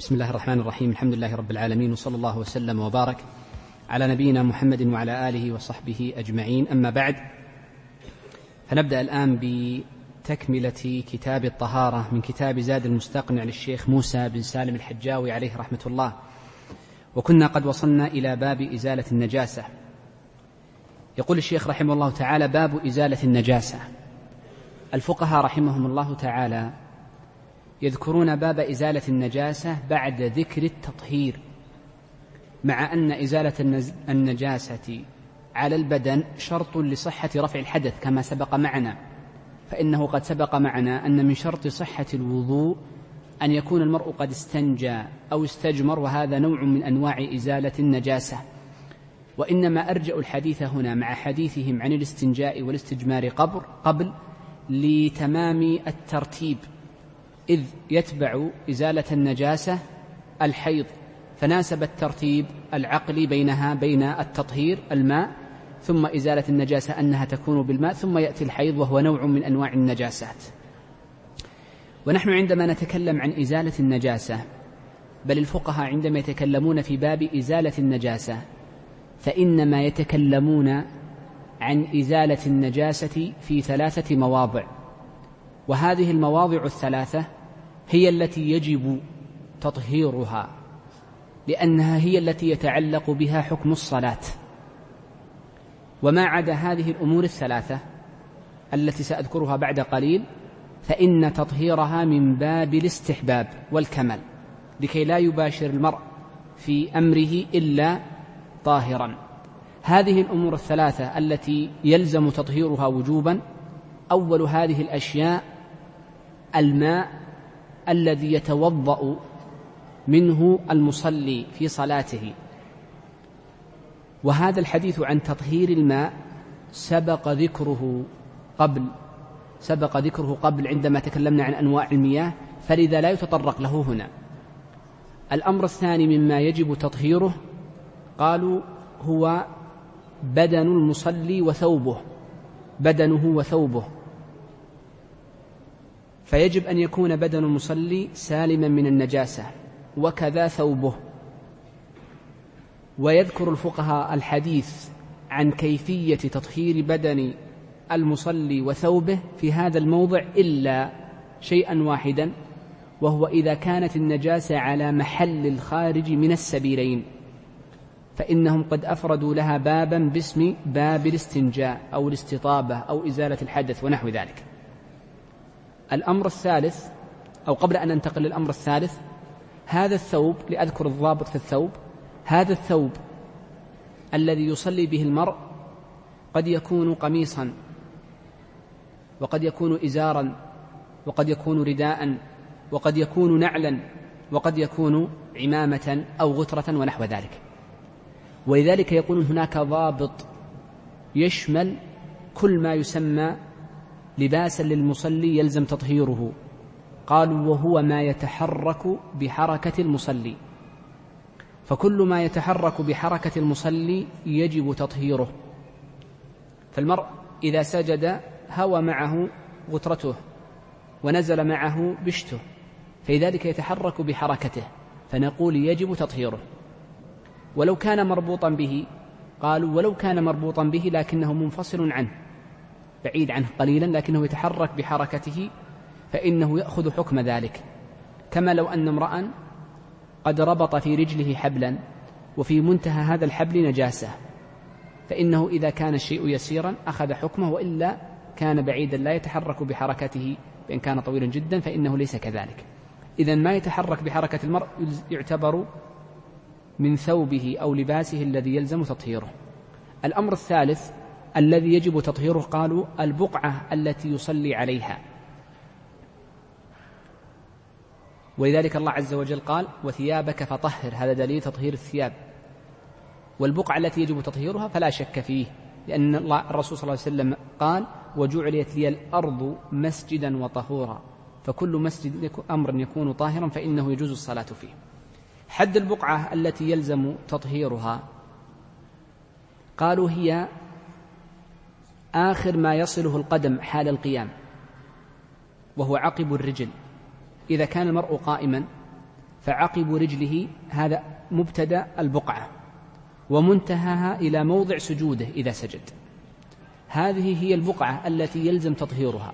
بسم الله الرحمن الرحيم. الحمد لله رب العالمين وصلى الله وسلم وبارك على نبينا محمد وعلى آله وصحبه أجمعين. أما بعد فنبدأ الآن بتكملة كتاب الطهارة من كتاب زاد المستقنع للشيخ موسى بن سالم الحجاوي عليه رحمة الله. وكنا قد وصلنا إلى باب إزالة النجاسة. يقول الشيخ رحمه الله تعالى باب إزالة النجاسة. الفقهاء رحمهم الله تعالى يذكرون باب إزالة النجاسة بعد ذكر التطهير مع أن إزالة النجاسة على البدن شرط لصحة رفع الحدث كما سبق معنا فإنه قد سبق معنا أن من شرط صحة الوضوء أن يكون المرء قد استنجى أو استجمر وهذا نوع من أنواع إزالة النجاسة. وإنما أرجأ الحديث هنا مع حديثهم عن الاستنجاء والاستجمار قبل قبل لتمام الترتيب. إذ يتبع إزالة النجاسة الحيض فناسب الترتيب العقلي بينها بين التطهير الماء ثم إزالة النجاسة أنها تكون بالماء ثم يأتي الحيض وهو نوع من أنواع النجاسات. ونحن عندما نتكلم عن إزالة النجاسة بل الفقهاء عندما يتكلمون في باب إزالة النجاسة فإنما يتكلمون عن إزالة النجاسة في ثلاثة مواضع. وهذه المواضع الثلاثة هي التي يجب تطهيرها لأنها هي التي يتعلق بها حكم الصلاة. وما عدا هذه الأمور الثلاثة التي سأذكرها بعد قليل فإن تطهيرها من باب الاستحباب والكمال لكي لا يباشر المرء في أمره إلا طاهرا. هذه الأمور الثلاثة التي يلزم تطهيرها وجوبا أول هذه الأشياء الماء الذي يتوضأ منه المصلي في صلاته. وهذا الحديث عن تطهير الماء سبق ذكره قبل سبق ذكره قبل عندما تكلمنا عن أنواع المياه فلذا لا يتطرق له هنا. الأمر الثاني مما يجب تطهيره قالوا هو بدن المصلي وثوبه بدنه وثوبه. فيجب أن يكون بدن المصلي سالما من النجاسة وكذا ثوبه. ويذكر الفقهاء الحديث عن كيفية تطهير بدن المصلي وثوبه في هذا الموضع إلا شيئا واحدا وهو إذا كانت النجاسة على محل الخارج من السبيلين فإنهم قد أفردوا لها بابا باسم باب الاستنجاء أو الاستطابة أو إزالة الحدث ونحو ذلك. الأمر الثالث أو قبل أن ننتقل للأمر الثالث هذا الثوب لأذكر الضابط في الثوب هذا الثوب الذي يصلي به المرء قد يكون قميصا وقد يكون إزارا وقد يكون رداء وقد يكون نعلا وقد يكون عمامة أو غترة ونحو ذلك. ولذلك يقول هناك ضابط يشمل كل ما يسمى لباسا للمصلي يلزم تطهيره. قالوا وهو ما يتحرك بحركة المصلي. فكل ما يتحرك بحركة المصلي يجب تطهيره. فالمرء إذا سجد هوى معه غترته ونزل معه بشته فلذلك يتحرك بحركته فنقول يجب تطهيره. ولو كان مربوطا به قالوا ولو كان مربوطا به لكنه منفصل عنه. بعيد عنه قليلا لكنه يتحرك بحركته فإنه يأخذ حكم ذلك. كما لو أن امرأ قد ربط في رجله حبلا وفي منتهى هذا الحبل نجاسة فإنه إذا كان الشيء يسيرا أخذ حكمه وإلا كان بعيدا لا يتحرك بحركته بأن كان طويلا جدا فإنه ليس كذلك. إذا ما يتحرك بحركة المرء يعتبر من ثوبه أو لباسه الذي يلزم تطهيره. الأمر الثالث الذي يجب تطهيره قالوا البقعة التي يصلي عليها. ولذلك الله عز وجل قال وثيابك فطهر. هذا دليل تطهير الثياب. والبقعة التي يجب تطهيرها فلا شك فيه لأن الله الرسول صلى الله عليه وسلم قال وجعلت لي الأرض مسجدا وطهورا. فكل مسجد أمر يكون طاهرا فإنه يجوز الصلاة فيه. حد البقعة التي يلزم تطهيرها. قالوا هي آخر ما يصله القدم حال القيام وهو عقب الرجل. إذا كان المرء قائما فعقب رجله هذا مبتدأ البقعة ومنتهاها إلى موضع سجوده إذا سجد. هذه هي البقعة التي يلزم تطهيرها.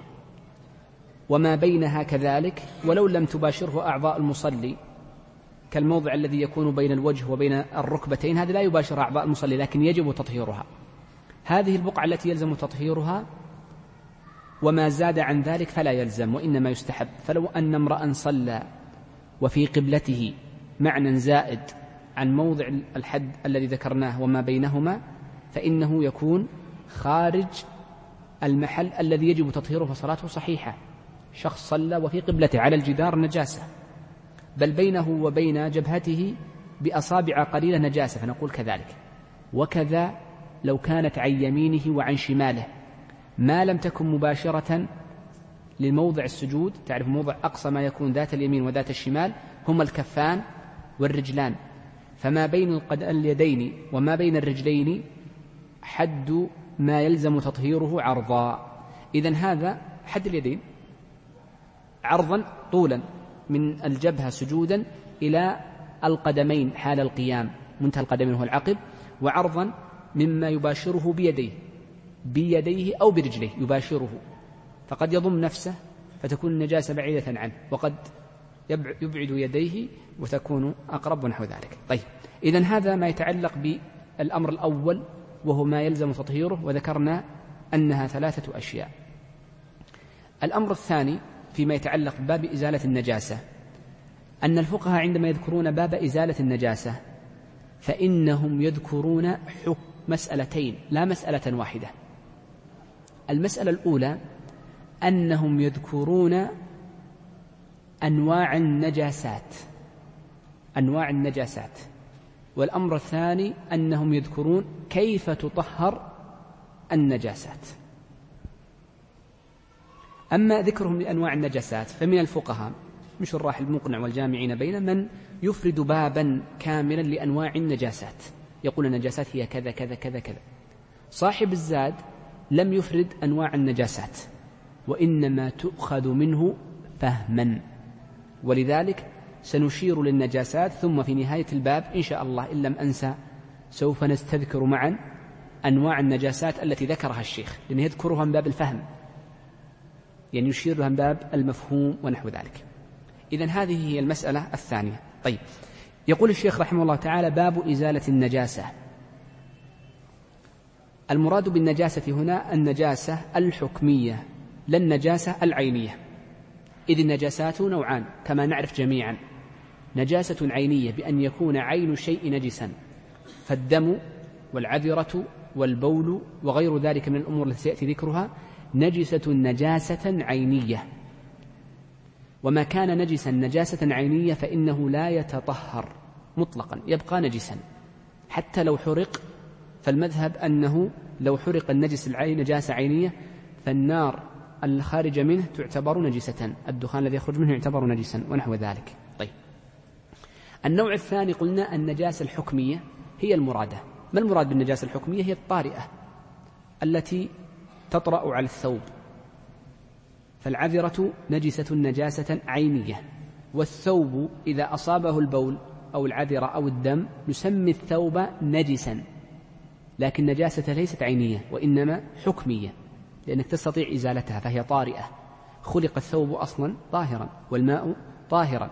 وما بينها كذلك ولو لم تباشره أعضاء المصلي كالموضع الذي يكون بين الوجه وبين الركبتين هذا لا يباشر أعضاء المصلي لكن يجب تطهيرها. هذه البقعة التي يلزم تطهيرها وما زاد عن ذلك فلا يلزم وإنما يستحب. فلو أن امرأ صلى وفي قبلته معنى زائد عن موضع الحد الذي ذكرناه وما بينهما فإنه يكون خارج المحل الذي يجب تطهيره فصلاته صحيحة. شخص صلى وفي قبلته على الجدار نجاسة بل بينه وبين جبهته بأصابع قليلة نجاسة فنقول كذلك. وكذا لو كانت عن يمينه وعن شماله. ما لم تكن مباشرة لموضع السجود تعرف موضع أقصى ما يكون ذات اليمين وذات الشمال هما الكفان والرجلان. فما بين اليدين وما بين الرجلين حد ما يلزم تطهيره عرضا. إذا هذا حد اليدين. عرضا طولا من الجبهة سجودا إلى القدمين حال القيام. منتهى القدمين هو العقب. وعرضا مما يباشره بيديه بيديه أو برجليه يباشره. فقد يضم نفسه فتكون النجاسة بعيدة عنه وقد يبعد يديه وتكون أقرب ونحو ذلك. طيب إذا هذا ما يتعلق بالأمر الأول وهو ما يلزم تطهيره وذكرنا أنها ثلاثة أشياء. الأمر الثاني فيما يتعلق بباب إزالة النجاسة أن الفقهاء عندما يذكرون باب إزالة النجاسة فإنهم يذكرون حكم مسألتين لا مسألة واحدة. المسألة الأولى أنهم يذكرون أنواع النجاسات أنواع النجاسات. والأمر الثاني أنهم يذكرون كيف تطهر النجاسات. أما ذكرهم لأنواع النجاسات فمن الفقهاء من شراح المقنع والجامعين بين من يفرد بابا كاملا لأنواع النجاسات. يقول النجاسات هي كذا كذا كذا كذا. صاحب الزاد لم يفرد أنواع النجاسات وإنما تؤخذ منه فهما. ولذلك سنشير للنجاسات ثم في نهاية الباب إن شاء الله إن لم أنسى سوف نستذكر معا أنواع النجاسات التي ذكرها الشيخ لأنه يذكرها من باب الفهم. يعني يشير لها من باب المفهوم ونحو ذلك. إذا هذه هي المسألة الثانية. طيب. يقول الشيخ رحمه الله تعالى باب إزالة النجاسة. المراد بالنجاسة هنا النجاسة الحكمية لا النجاسة العينية. إذ النجاسات نوعان كما نعرف جميعا. نجاسة عينية بأن يكون عين الشيء نجسا فالدم والعذرة والبول وغير ذلك من الأمور التي سيأتي ذكرها نجسة نجاسة عينية. وما كان نجسا نجاسة عينية فإنه لا يتطهر مطلقا يبقى نجسا. حتى لو حرق فالمذهب أنه لو حرق النجس العين نجاسة عينية فالنار الخارجة منه تعتبر نجسة. الدخان الذي يخرج منه يعتبر نجسا ونحو ذلك. طيب. النوع الثاني قلنا النجاسة الحكمية هي المرادة. ما المراد بالنجاسة الحكمية؟ هي الطارئة التي تطرأ على الثوب. فالعذرة نجسة نجاسة عينية والثوب إذا أصابه البول أو العذرة أو الدم نسمي الثوب نجسا لكن نجاسة ليست عينية وإنما حكمية لأنك تستطيع إزالتها فهي طارئة. خلق الثوب أصلا طاهرا والماء طاهرا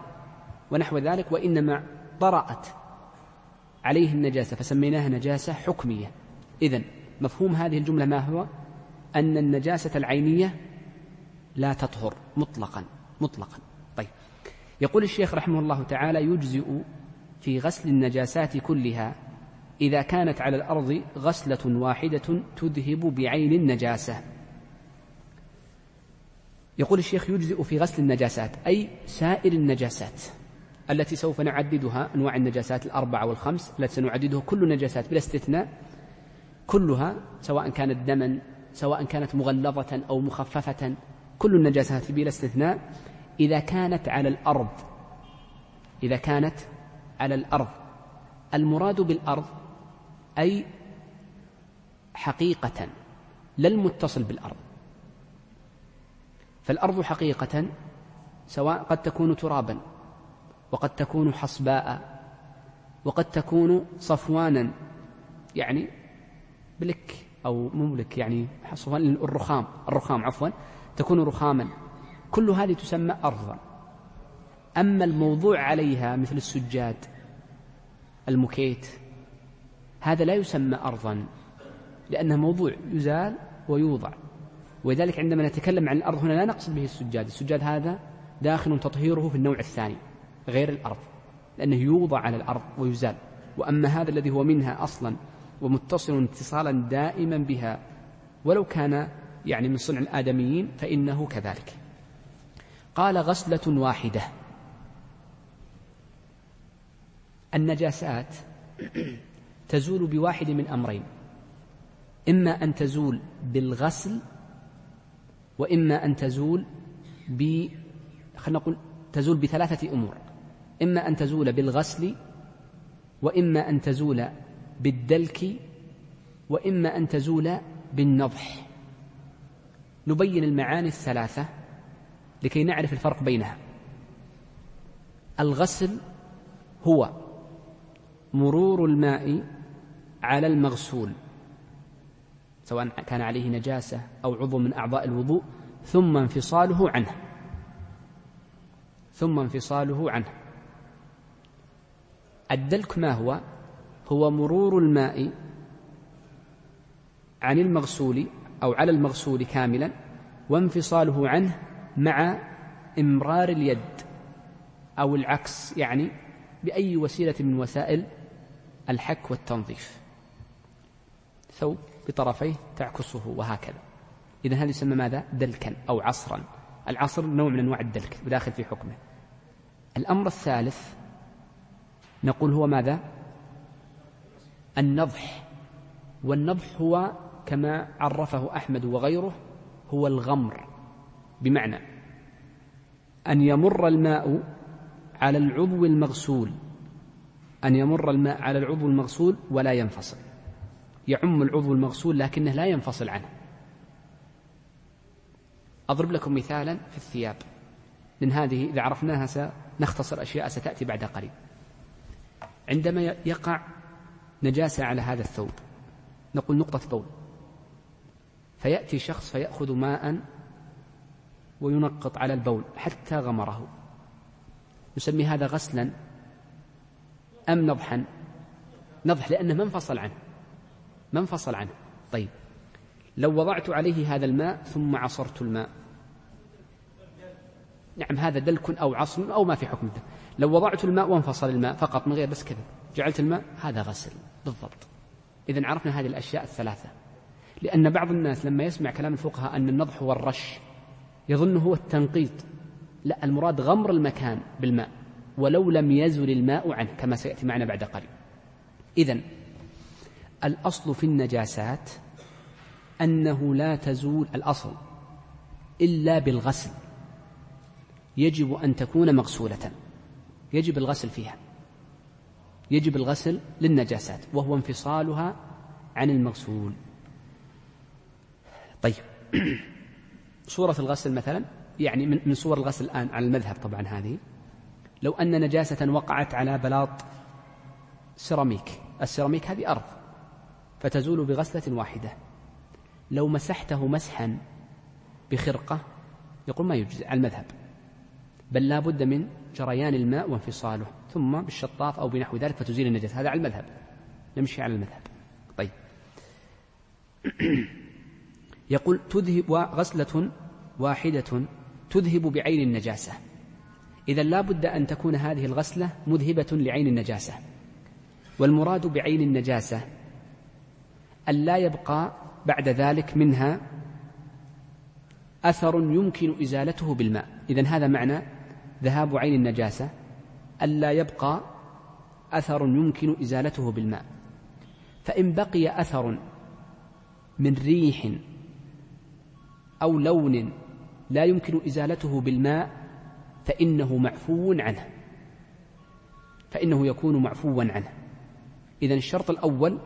ونحو ذلك وإنما طرأت عليه النجاسة فسميناها نجاسة حكمية. إذن مفهوم هذه الجملة ما هو؟ أن النجاسة العينية لا تطهر مطلقا مطلقا. طيب. يقول الشيخ رحمه الله تعالى يجزئ في غسل النجاسات كلها إذا كانت على الأرض غسلة واحدة تذهب بعين النجاسة. يقول الشيخ يجزئ في غسل النجاسات أي سائر النجاسات التي سوف نعددها أنواع النجاسات الأربعة والخمس التي سنعددها كل النجاسات بلا استثناء كلها سواء كانت دما سواء كانت مغلظة أو مخففة كل النجاسات بلا استثناء إذا كانت على الأرض. إذا كانت على الأرض. المراد بالأرض أي حقيقة لا المتصل بالأرض. فالأرض حقيقة سواء قد تكون ترابا وقد تكون حصباء وقد تكون صفوانا يعني بلك أو مملك يعني صفوان الرخام الرخام عفوا. تكون رخاما. كل هذه تسمى أرضا. أما الموضوع عليها مثل السجاد المكيت هذا لا يسمى أرضا لأنه موضوع يزال ويوضع. ولذلك عندما نتكلم عن الأرض هنا لا نقصد به السجاد. السجاد هذا داخل تطهيره في النوع الثاني غير الأرض لأنه يوضع على الأرض ويزال. وأما هذا الذي هو منها أصلا ومتصل اتصالا دائما بها ولو كان يعني من صنع الآدميين فإنه كذلك. قال غسلة واحدة. النجاسات تزول بواحد من أمرين. إما أن تزول بالغسل وإما أن تزول ب خلينا نقول تزول بثلاثة أمور. إما أن تزول بالغسل وإما أن تزول بالدلك وإما أن تزول بالنضح. نبين المعاني الثلاثة لكي نعرف الفرق بينها. الغسل هو مرور الماء على المغسول سواء كان عليه نجاسة أو عضو من أعضاء الوضوء ثم انفصاله عنه. ثم انفصاله عنه. الدلك ما هو؟ هو مرور الماء عن المغسول أو على المغسول كاملا وانفصاله عنه مع إمرار اليد أو العكس يعني بأي وسيلة من وسائل الحك والتنظيف. ثوب بطرفيه تعكسه وهكذا. إذا هذا يسمى ماذا؟ دلكا أو عصرا. العصر نوع من أنواع الدلك وداخل في حكمه. الأمر الثالث نقول هو ماذا؟ النضح. والنضح هو كما عرفه أحمد وغيره هو الغمر بمعنى أن يمر الماء على العضو المغسول أن يمر الماء على العضو المغسول ولا ينفصل يعم العضو المغسول لكنه لا ينفصل عنه. أضرب لكم مثالا في الثياب لأن هذه إذا عرفناها سنختصر أشياء ستأتي بعد قليل. عندما يقع نجاسة على هذا الثوب نقول نقطة بول. فيأتي شخص فيأخذ ماء وينقط على البول حتى غمره. نسمي هذا غسلا أم نضحا؟ نضح لأنه ما انفصل عنه. ما انفصل عنه. طيب. لو وضعت عليه هذا الماء ثم عصرت الماء. نعم هذا دلك أو عصر أو ما في حكم. لو وضعت الماء وانفصل الماء فقط من غير بس كذا. جعلت الماء هذا غسل. بالضبط. إذا عرفنا هذه الأشياء الثلاثة. لأن بعض الناس لما يسمع كلام الفقهاء أن النضح هو الرش يظن هو التنقيط. لا المراد غمر المكان بالماء ولو لم يزل الماء عنه كما سيأتي معنا بعد قليل. إذا الأصل في النجاسات أنه لا تزول الأصل إلا بالغسل. يجب أن تكون مغسولة. يجب الغسل فيها. يجب الغسل للنجاسات وهو انفصالها عن المغسول. طيب. صورة الغسل مثلا يعني من صور الغسل الآن على المذهب طبعا هذه. لو أن نجاسة وقعت على بلاط سيراميك السيراميك هذه أرض فتزول بغسلة واحدة. لو مسحته مسحا بخرقة يقول ما يجزي على المذهب. بل لا بد من جريان الماء وانفصاله ثم بالشطاف أو بنحو ذلك فتزيل النجاسة. هذا على المذهب. نمشي على المذهب. طيب. يقول تذهب غسلة واحدة تذهب بعين النجاسة. إذا لا بد أن تكون هذه الغسلة مذهبة لعين النجاسة. والمراد بعين النجاسة أن لا يبقى بعد ذلك منها أثر يمكن إزالته بالماء. إذا هذا معنى ذهاب عين النجاسة ألا يبقى أثر يمكن إزالته بالماء. فإن بقي أثر من ريح أو لون لا يمكن إزالته بالماء فإنه معفو عنه. فإنه يكون معفوا عنه. إذا الشرط الأول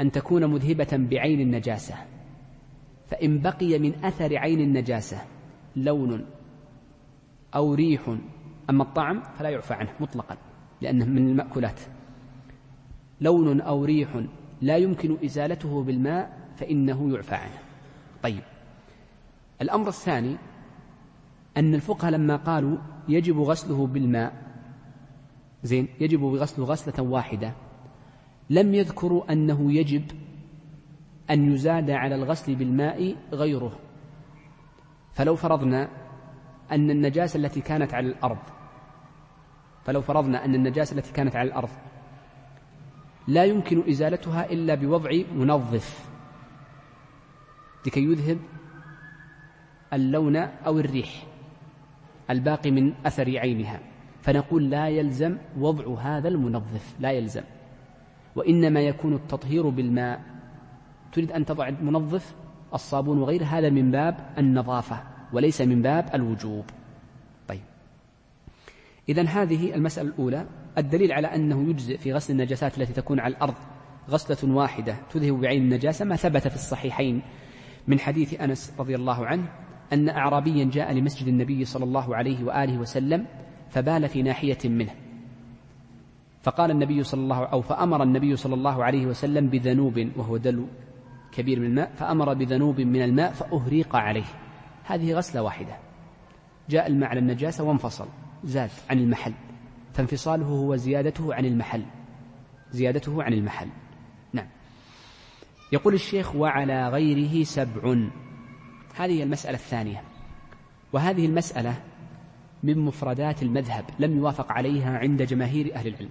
أن تكون مذهبة بعين النجاسة. فإن بقي من أثر عين النجاسة لون أو ريح أما الطعم فلا يعفى عنه مطلقا لأنه من المأكولات. لون أو ريح لا يمكن إزالته بالماء فإنه يعفى عنه. طيب. الأمر الثاني أن الفقهاء لما قالوا يجب غسله بالماء زين يجب غسله غسلة واحدة لم يذكروا أنه يجب أن يزاد على الغسل بالماء غيره. فلو فرضنا أن النجاسة التي كانت على الأرض فلو فرضنا أن النجاسة التي كانت على الأرض لا يمكن إزالتها إلا بوضع منظف لكي يذهب اللون أو الريح الباقي من أثر عينها. فنقول لا يلزم وضع هذا المنظف لا يلزم. وإنما يكون التطهير بالماء. تريد أن تضع منظف الصابون وغير هذا من باب النظافة وليس من باب الوجوب. طيب. إذا هذه المسألة الأولى. الدليل على أنه يجزئ في غسل النجاسات التي تكون على الأرض غسلة واحدة تذهب بعين النجاسة ما ثبت في الصحيحين من حديث أنس رضي الله عنه أن أعرابيا جاء لمسجد النبي صلى الله عليه وآله وسلم فبال في ناحية منه. فقال النبي صلى الله أو فأمر النبي صلى الله عليه وسلم بذنوب وهو دلو كبير من الماء فأمر بذنوب من الماء فأهريق عليه. هذه غسلة واحدة. جاء الماء على النجاسة وانفصل زاد عن المحل. فانفصاله هو زيادته عن المحل. زيادته عن المحل. نعم. يقول الشيخ وعلى غيره سبع. هذه المسألة الثانية. وهذه المسألة من مفردات المذهب لم يوافق عليها عند جماهير أهل العلم.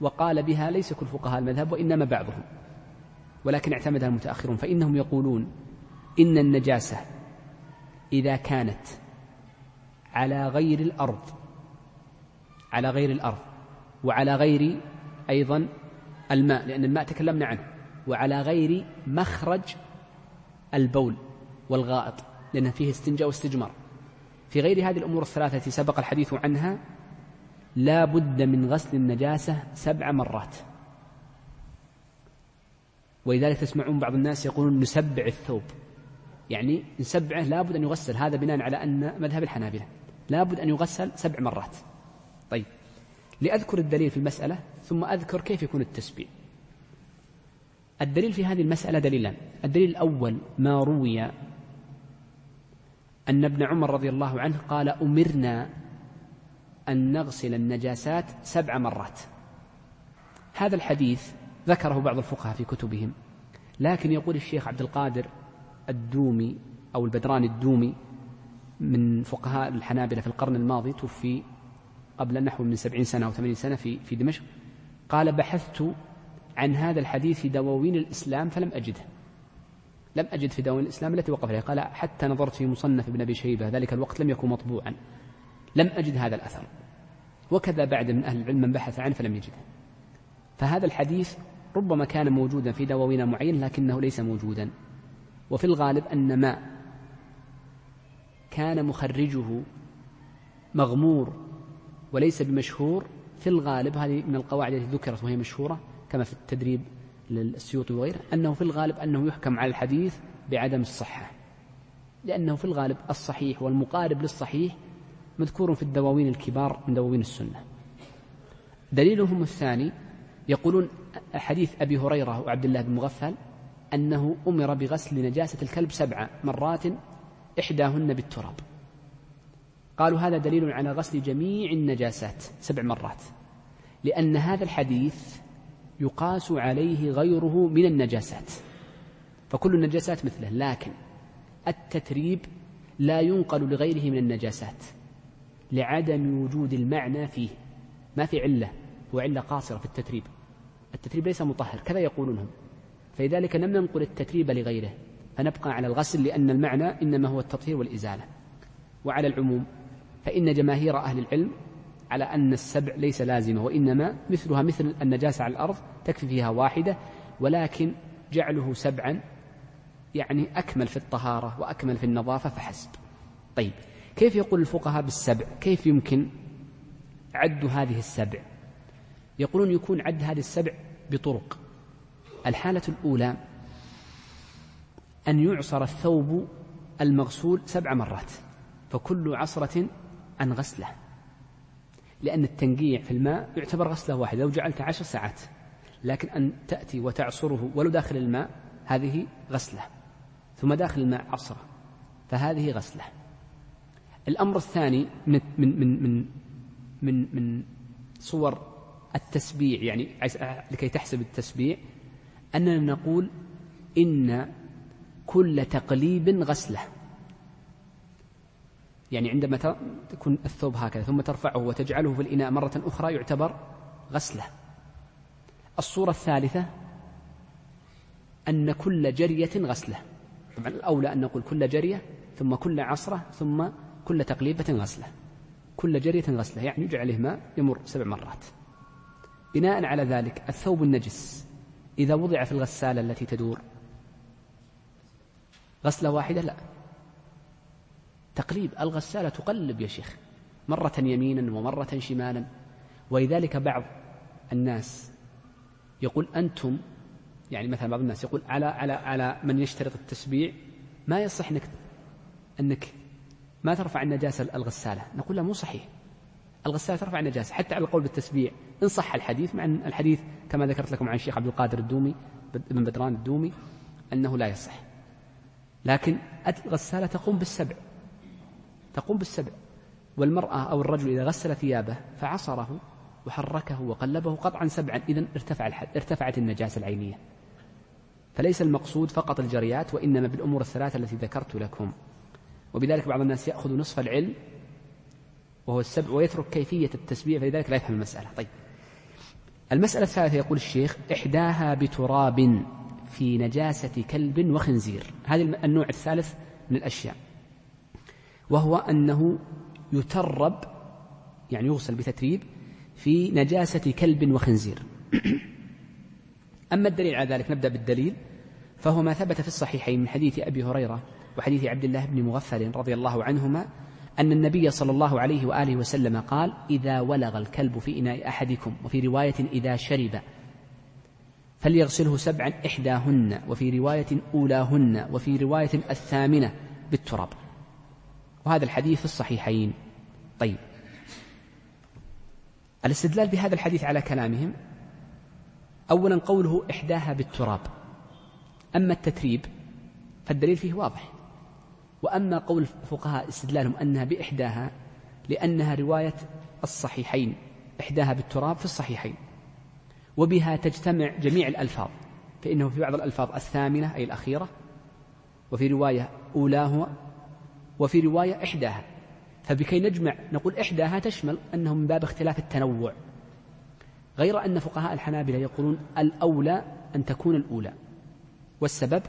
وقال بها ليس كل فقهاء المذهب وإنما بعضهم. ولكن اعتمدها المتأخرون فإنهم يقولون إن النجاسة إذا كانت على غير الأرض على غير الأرض وعلى غير أيضا الماء لأن الماء تكلمنا عنه وعلى غير مخرج البول. والغائط لأن فيه استنجاء واستجمار. في غير هذه الأمور الثلاثة التي سبق الحديث عنها لا بد من غسل النجاسة سبع مرات. ولذلك تسمعون بعض الناس يقولون نسبع الثوب. يعني نسبعه لابد أن يغسل هذا بناء على أن مذهب الحنابلة. لابد أن يغسل سبع مرات. طيب لأذكر الدليل في المسألة ثم أذكر كيف يكون التسبيع. الدليل في هذه المسألة دليلان. الدليل الأول ما روي أن ابن عمر رضي الله عنه قال أمرنا أن نغسل النجاسات سبع مرات. هذا الحديث ذكره بعض الفقهاء في كتبهم لكن يقول الشيخ عبد القادر الدومي أو البدراني الدومي من فقهاء الحنابلة في القرن الماضي توفي قبل نحو من سبعين سنة أو ثمانين سنة في, في دمشق قال بحثت عن هذا الحديث في دواوين الإسلام فلم أجده. لم أجد في دواوين الإسلام التي وقف عليها. قال حتى نظرت في مصنف ابن أبي شيبة ذلك الوقت لم يكن مطبوعا. لم أجد هذا الأثر. وكذا بعد من أهل العلم من بحث عنه فلم يجده. فهذا الحديث ربما كان موجودا في دواوين معين لكنه ليس موجودا. وفي الغالب أن ما كان مخرجه مغمور وليس بمشهور في الغالب هذه من القواعد التي ذكرت وهي مشهورة كما في التدريب للسيوطي وغيره أنه في الغالب أنه يحكم على الحديث بعدم الصحة. لأنه في الغالب الصحيح والمقارب للصحيح مذكور في الدواوين الكبار من دواوين السنة. دليلهم الثاني يقولون حديث أبي هريرة وعبد الله بن مغفل أنه أمر بغسل نجاسة الكلب سبع مرات إحداهن بالتراب. قالوا هذا دليل على غسل جميع النجاسات سبع مرات لأن هذا الحديث يقاس عليه غيره من النجاسات. فكل النجاسات مثله لكن التتريب لا ينقل لغيره من النجاسات لعدم وجود المعنى فيه. ما في علة هو علة قاصرة في التتريب. التتريب ليس مطهر كذا يقولون هم. فلذلك لم ننقل التتريب لغيره فنبقى على الغسل لأن المعنى إنما هو التطهير والإزالة. وعلى العموم فإن جماهير أهل العلم على أن السبع ليس لازمة وإنما مثلها مثل النجاسة على الأرض تكفي فيها واحدة ولكن جعله سبعا يعني أكمل في الطهارة وأكمل في النظافة فحسب. طيب كيف يقول الفقهاء بالسبع؟ كيف يمكن عد هذه السبع؟ يقولون يكون عد هذه السبع بطرق. الحالة الأولى أن يعصر الثوب المغسول سبع مرات فكل عصرة عن غسله. لأن التنقيع في الماء يعتبر غسلة واحدة لو جعلت عشر ساعات. لكن أن تأتي وتعصره ولو داخل الماء هذه غسلة. ثم داخل الماء عصرة. فهذه غسلة. الأمر الثاني من من من من من, من صور التسبيع يعني لكي تحسب التسبيع أننا نقول إن كل تقليب غسلة. يعني عندما تكون الثوب هكذا ثم ترفعه وتجعله في الإناء مرة أخرى يعتبر غسلة. الصورة الثالثة أن كل جرية غسلة. طبعا الأولى أن نقول كل جرية ثم كل عصرة ثم كل تقليبة غسلة. كل جرية غسلة يعني يجعل عليه ماء يمر سبع مرات. بناء على ذلك الثوب النجس إذا وضع في الغسالة التي تدور غسلة واحدة لا. تقليب الغسالة تقلب يا شيخ مرة يمينا ومرة شمالا. ولذلك بعض الناس يقول أنتم يعني مثلا بعض الناس يقول على على على من يشترط التسبيع ما يصح إنك إنك ما ترفع النجاسة الغسالة. نقول لا مو صحيح. الغسالة ترفع النجاسة حتى على القول بالتسبيع إن صح الحديث مع أن الحديث كما ذكرت لكم عن الشيخ عبد القادر الدومي بن بدران الدومي أنه لا يصح. لكن الغسالة تقوم بالسبع. تقوم بالسبع والمرأة أو الرجل إذا غسل ثيابه فعصره وحركه وقلبه قطعا سبعا إذا ارتفع ارتفعت النجاسة العينية. فليس المقصود فقط الجريات وإنما بالأمور الثلاثة التي ذكرت لكم. وبذلك بعض الناس يأخذ نصف العلم وهو السبع ويترك كيفية التسبيح فلذلك لا يفهم المسألة. طيب. المسألة الثالثة يقول الشيخ إحداها بتراب في نجاسة كلب وخنزير. هذا النوع الثالث من الأشياء. وهو أنه يترب يعني يغسل بتتريب في نجاسة كلب وخنزير. أما الدليل على ذلك نبدأ بالدليل فهو ما ثبت في الصحيحين من حديث أبي هريرة وحديث عبد الله بن مغفل رضي الله عنهما أن النبي صلى الله عليه وآله وسلم قال إذا ولغ الكلب في إناء أحدكم وفي رواية إذا شرب فليغسله سبعا إحداهن وفي رواية أولاهن وفي رواية الثامنة بالتراب. وهذا الحديث في الصحيحين. طيب. الاستدلال بهذا الحديث على كلامهم أولا قوله إحداها بالتراب. أما التتريب فالدليل فيه واضح. وأما قول الفقهاء استدلالهم أنها بإحداها لأنها رواية الصحيحين. إحداها بالتراب في الصحيحين. وبها تجتمع جميع الألفاظ فإنه في بعض الألفاظ الثامنة أي الأخيرة. وفي رواية أولاه وفي رواية إحداها. فبكي نجمع نقول إحداها تشمل أنه من باب اختلاف التنوع. غير أن فقهاء الحنابلة يقولون الأولى أن تكون الأولى. والسبب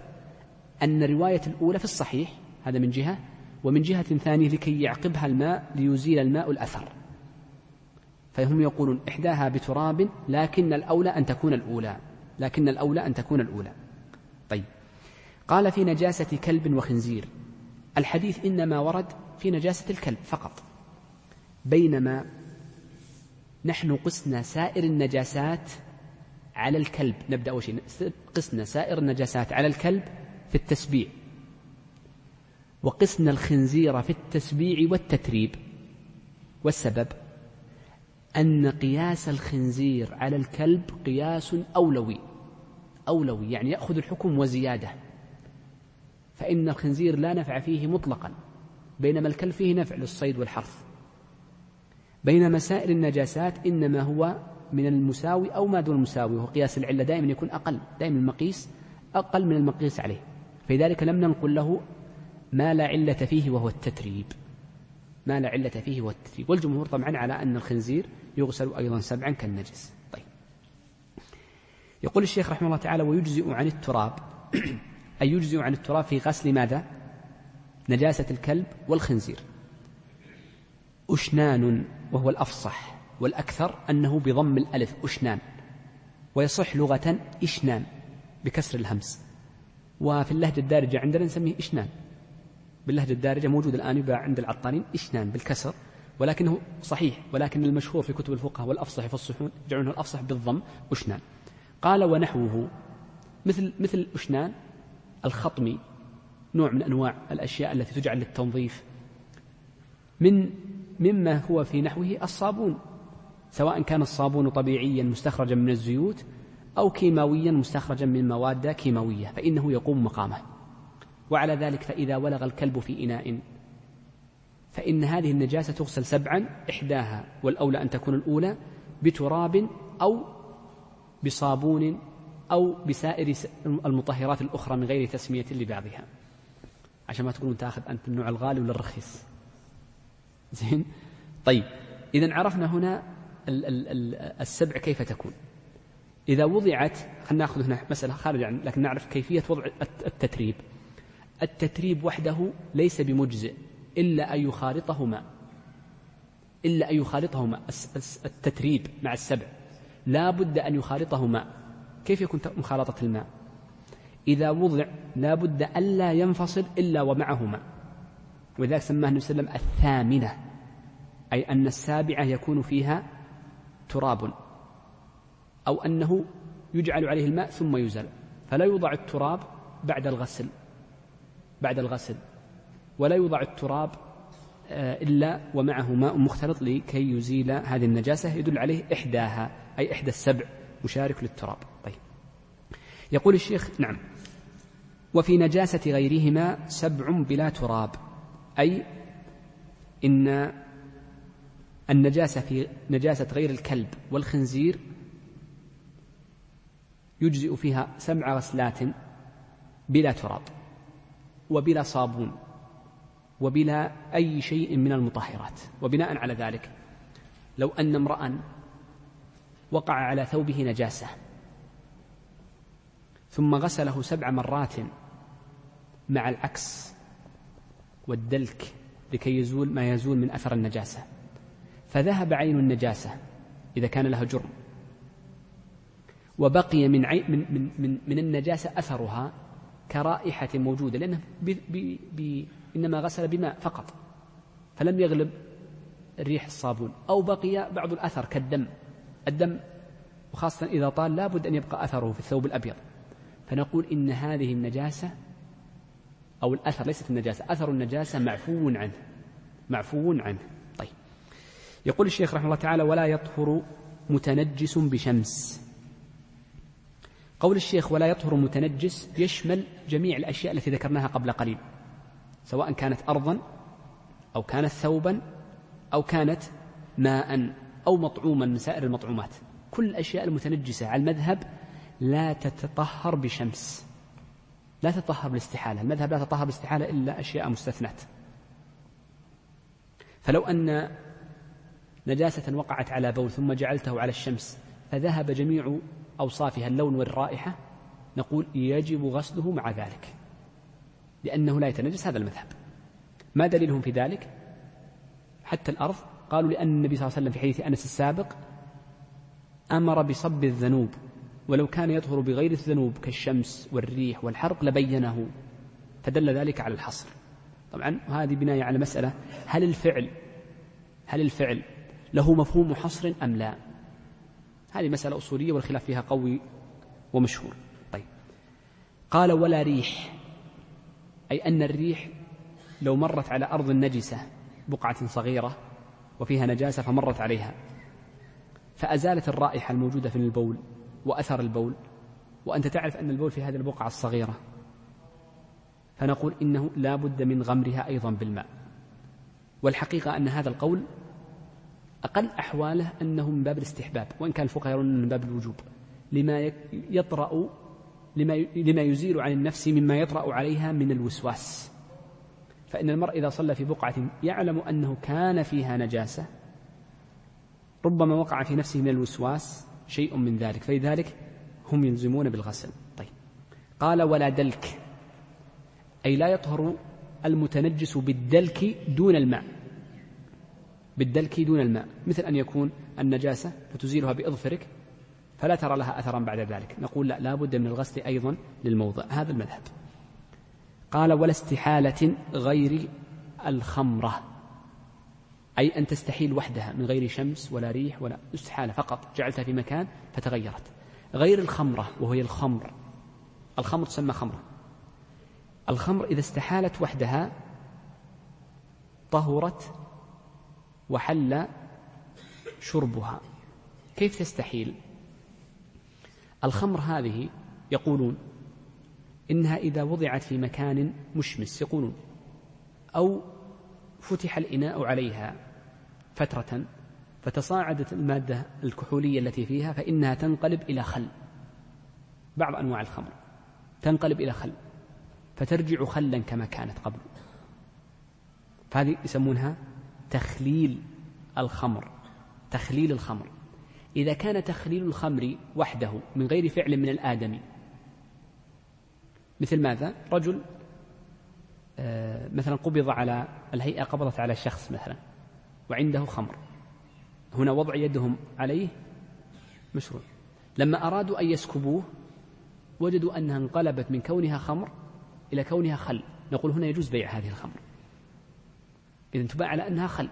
أن رواية الأولى في الصحيح هذا من جهة ومن جهة ثانية لكي يعقبها الماء ليزيل الماء الأثر. فهم يقولون إحداها بتراب لكن الأولى أن تكون الأولى. لكن الأولى أن تكون الأولى. طيب. قال في نجاسة كلب وخنزير. الحديث إنما ورد في نجاسة الكلب فقط. بينما نحن قسنا سائر النجاسات على الكلب. نبدأ أول شيء. قسنا سائر النجاسات على الكلب في التسبيع. وقسنا الخنزير في التسبيع والتتريب. والسبب أن قياس الخنزير على الكلب قياس أولوي. أولوي يعني يأخذ الحكم وزيادة. فإن الخنزير لا نفع فيه مطلقا بينما الكلب فيه نفع للصيد والحرث. بينما سائر النجاسات إنما هو من المساوي أو ما دون المساوي وهو قياس العلة دائما يكون أقل دائما المقيس أقل من المقيس عليه. فلذلك لم ننقل له ما لا علة فيه وهو التتريب. ما لا علة فيه وهو التتريب. والجمهور طبعا على أن الخنزير يغسل أيضا سبعا كالنجس. طيب. يقول الشيخ رحمه الله تعالى ويجزئ عن التراب أي يجزئ عن التراب في غسل ماذا؟ نجاسة الكلب والخنزير. أشنان وهو الأفصح والأكثر أنه بضم الألف أشنان ويصح لغة إشنان بكسر الهمس. وفي اللهجة الدارجة عندنا نسميه إشنان. باللهجة الدارجة موجود الآن يباع عند العطارين إشنان بالكسر ولكنه صحيح ولكن المشهور في كتب الفقه والأفصح يفصحون يجعلونه الأفصح بالضم أشنان. قال ونحوه مثل مثل أشنان الخطمي نوع من أنواع الأشياء التي تجعل للتنظيف. من مما هو في نحوه الصابون سواء كان الصابون طبيعيا مستخرجا من الزيوت أو كيماويا مستخرجا من مواد كيماوية فإنه يقوم مقامه. وعلى ذلك فإذا ولغ الكلب في إناء فإن هذه النجاسة تغسل سبعا إحداها والأولى أن تكون الأولى بتراب أو بصابون أو بسائر المطهرات الأخرى من غير تسمية لبعضها. عشان ما تقولون تاخذ أنت النوع الغالي ولا الرخيص. زين؟ طيب إذا عرفنا هنا السبع كيف تكون. إذا وضعت خلينا ناخذ هنا مسألة خارج عن لكن نعرف كيفية وضع التتريب. التتريب وحده ليس بمجزئ إلا أن يخالطه ماء إلا أن يخالطه ماء التتريب مع السبع. لا بد أن يخالطه ماء كيف يكون مخالطة الماء؟ إذا وضع لا بد ألا ينفصل إلا ومعه ماء ولذلك سماه النبي صلى الله عليه وسلم الثامنة أي أن السابعة يكون فيها تراب أو أنه يجعل عليه الماء ثم يزال فلا يوضع التراب بعد الغسل بعد الغسل. ولا يوضع التراب آه، إلا ومعه ماء مختلط لكي يزيل هذه النجاسة يدل عليه إحداها أي إحدى السبع مشارك للتراب. يقول الشيخ نعم. وفي نجاسة غيرهما سبع بلا تراب. أي إن النجاسة في نجاسة غير الكلب والخنزير يجزئ فيها سبع غسلات بلا تراب وبلا صابون وبلا أي شيء من المطهرات. وبناء على ذلك لو أن امرأ وقع على ثوبه نجاسة ثم غسله سبع مرات مع العكس والدلك لكي يزول ما يزول من أثر النجاسة. فذهب عين النجاسة إذا كان لها جرم. وبقي من, عين من, من, من, من النجاسة أثرها كرائحة موجودة لأنه بي بي بي إنما غسل بماء فقط فلم يغلب الريح الصابون. أو بقي بعض الأثر كالدم. الدم وخاصة إذا طال لا بد أن يبقى أثره في الثوب الأبيض. فنقول إن هذه النجاسة أو الأثر ليست النجاسة أثر النجاسة معفو عنه معفو عنه. طيب. يقول الشيخ رحمه الله تعالى ولا يطهر متنجس بشمس. قول الشيخ ولا يطهر متنجس يشمل جميع الأشياء التي ذكرناها قبل قليل سواء كانت أرضا أو كانت ثوبا أو كانت ماء أو مطعوما من سائر المطعومات. كل الأشياء المتنجسة على المذهب لا تتطهر بشمس. لا تتطهر بالاستحالة. المذهب لا تتطهر بالاستحالة إلا أشياء مستثنات. فلو أن نجاسة وقعت على بول ثم جعلته على الشمس فذهب جميع أوصافها اللون والرائحة نقول يجب غسله مع ذلك لأنه لا يتنجس هذا المذهب. ما دليلهم في ذلك؟ حتى الأرض قالوا لأن النبي صلى الله عليه وسلم في حديث أنس السابق أمر بصب الذنوب. ولو كان يطهر بغير الذنوب كالشمس والريح والحرق لبينه فدل ذلك على الحصر. طبعا هذه بناية على مسألة هل الفعل هل الفعل له مفهوم حصر أم لا؟ هذه مسألة أصولية والخلاف فيها قوي ومشهور. طيب. قال ولا ريح أي أن الريح لو مرت على أرض نجسة بقعة صغيرة وفيها نجاسة فمرت عليها فأزالت الرائحة الموجودة في البول. وأثر البول وأنت تعرف أن البول في هذه البقعة الصغيرة. فنقول إنه لا بد من غمرها أيضا بالماء. والحقيقة أن هذا القول أقل أحواله أنه من باب الاستحباب وإن كان الفقهاء يرون من باب الوجوب. لما يطرأ لما لما يزيل عن النفس مما يطرأ عليها من الوسواس. فإن المرء إذا صلى في بقعة يعلم أنه كان فيها نجاسة ربما وقع في نفسه من الوسواس شيء من ذلك. فلذلك هم يلزمون بالغسل. طيب. قال ولا دلك. أي لا يطهر المتنجس بالدلك دون الماء. بالدلك دون الماء. مثل أن يكون النجاسة فتزيلها بإظفرك فلا ترى لها أثرا بعد ذلك. نقول لا لا بد من الغسل أيضا للموضع. هذا المذهب. قال ولا استحالة غير الخمرة. أي أن تستحيل وحدها من غير شمس ولا ريح ولا استحالة فقط جعلتها في مكان فتغيرت. غير الخمرة وهي الخمر. الخمر تسمى خمرة. الخمر إذا استحالت وحدها طهرت وحل شربها. كيف تستحيل؟ الخمر هذه يقولون إنها إذا وضعت في مكان مشمس يقولون أو فتح الإناء عليها. فترة فتصاعدت المادة الكحولية التي فيها فإنها تنقلب إلى خل. بعض أنواع الخمر. تنقلب إلى خل. فترجع خلا كما كانت قبل. فهذه يسمونها تخليل الخمر. تخليل الخمر. إذا كان تخليل الخمر وحده من غير فعل من الآدمي مثل ماذا؟ رجل آه، مثلا قبض على الهيئة قبضت على شخص مثلا. وعنده خمر. هنا وضع يدهم عليه مشروع. لما أرادوا أن يسكبوه وجدوا أنها انقلبت من كونها خمر إلى كونها خل. نقول هنا يجوز بيع هذه الخمر. إذا تباع على أنها خل.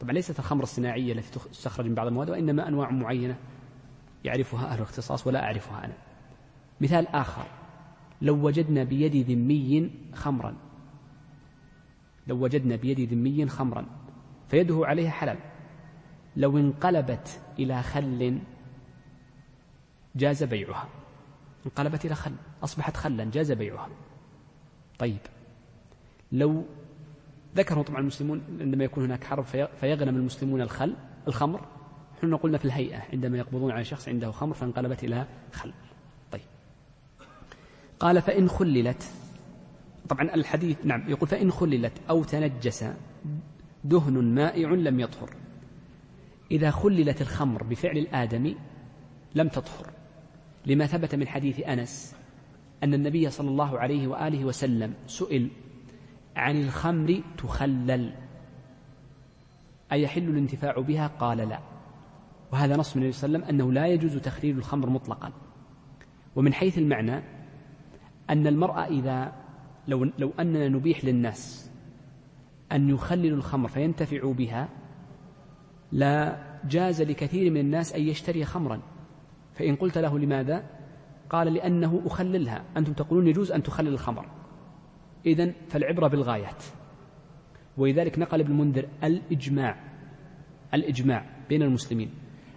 طبعا ليست الخمر الصناعية التي تستخرج من بعض المواد وإنما أنواع معينة يعرفها أهل الاختصاص ولا أعرفها أنا. مثال آخر. لو وجدنا بيد ذمي خمرا. لو وجدنا بيد ذمي خمرا. فيده عليها حلال. لو انقلبت إلى خل جاز بيعها. انقلبت إلى خل أصبحت خلا جاز بيعها. طيب. لو ذكروا طبعا المسلمون عندما يكون هناك حرب فيغنم المسلمون الخل الخمر. نحن قلنا في الهيئة عندما يقبضون على شخص عنده خمر فانقلبت إلى خل. طيب. قال فإن خللت. طبعا الحديث نعم يقول فإن خللت أو تنجس دهن مائع لم يطهر. إذا خللت الخمر بفعل الآدمي لم تطهر. لما ثبت من حديث أنس أن النبي صلى الله عليه وآله وسلم سئل عن الخمر تخلل. أيحل الانتفاع بها؟ قال لا. وهذا نص من النبي صلى الله عليه وسلم أنه لا يجوز تخليل الخمر مطلقا. ومن حيث المعنى أن المرأة إذا لو, لو أننا نبيح للناس أن يخللوا الخمر فينتفعوا بها لا جاز لكثير من الناس أن يشتري خمرا. فإن قلت له لماذا؟ قال لأنه أخللها. أنتم تقولون يجوز أن تخلل الخمر. إذا فالعبرة بالغايات. ولذلك نقل ابن المنذر الإجماع الإجماع بين المسلمين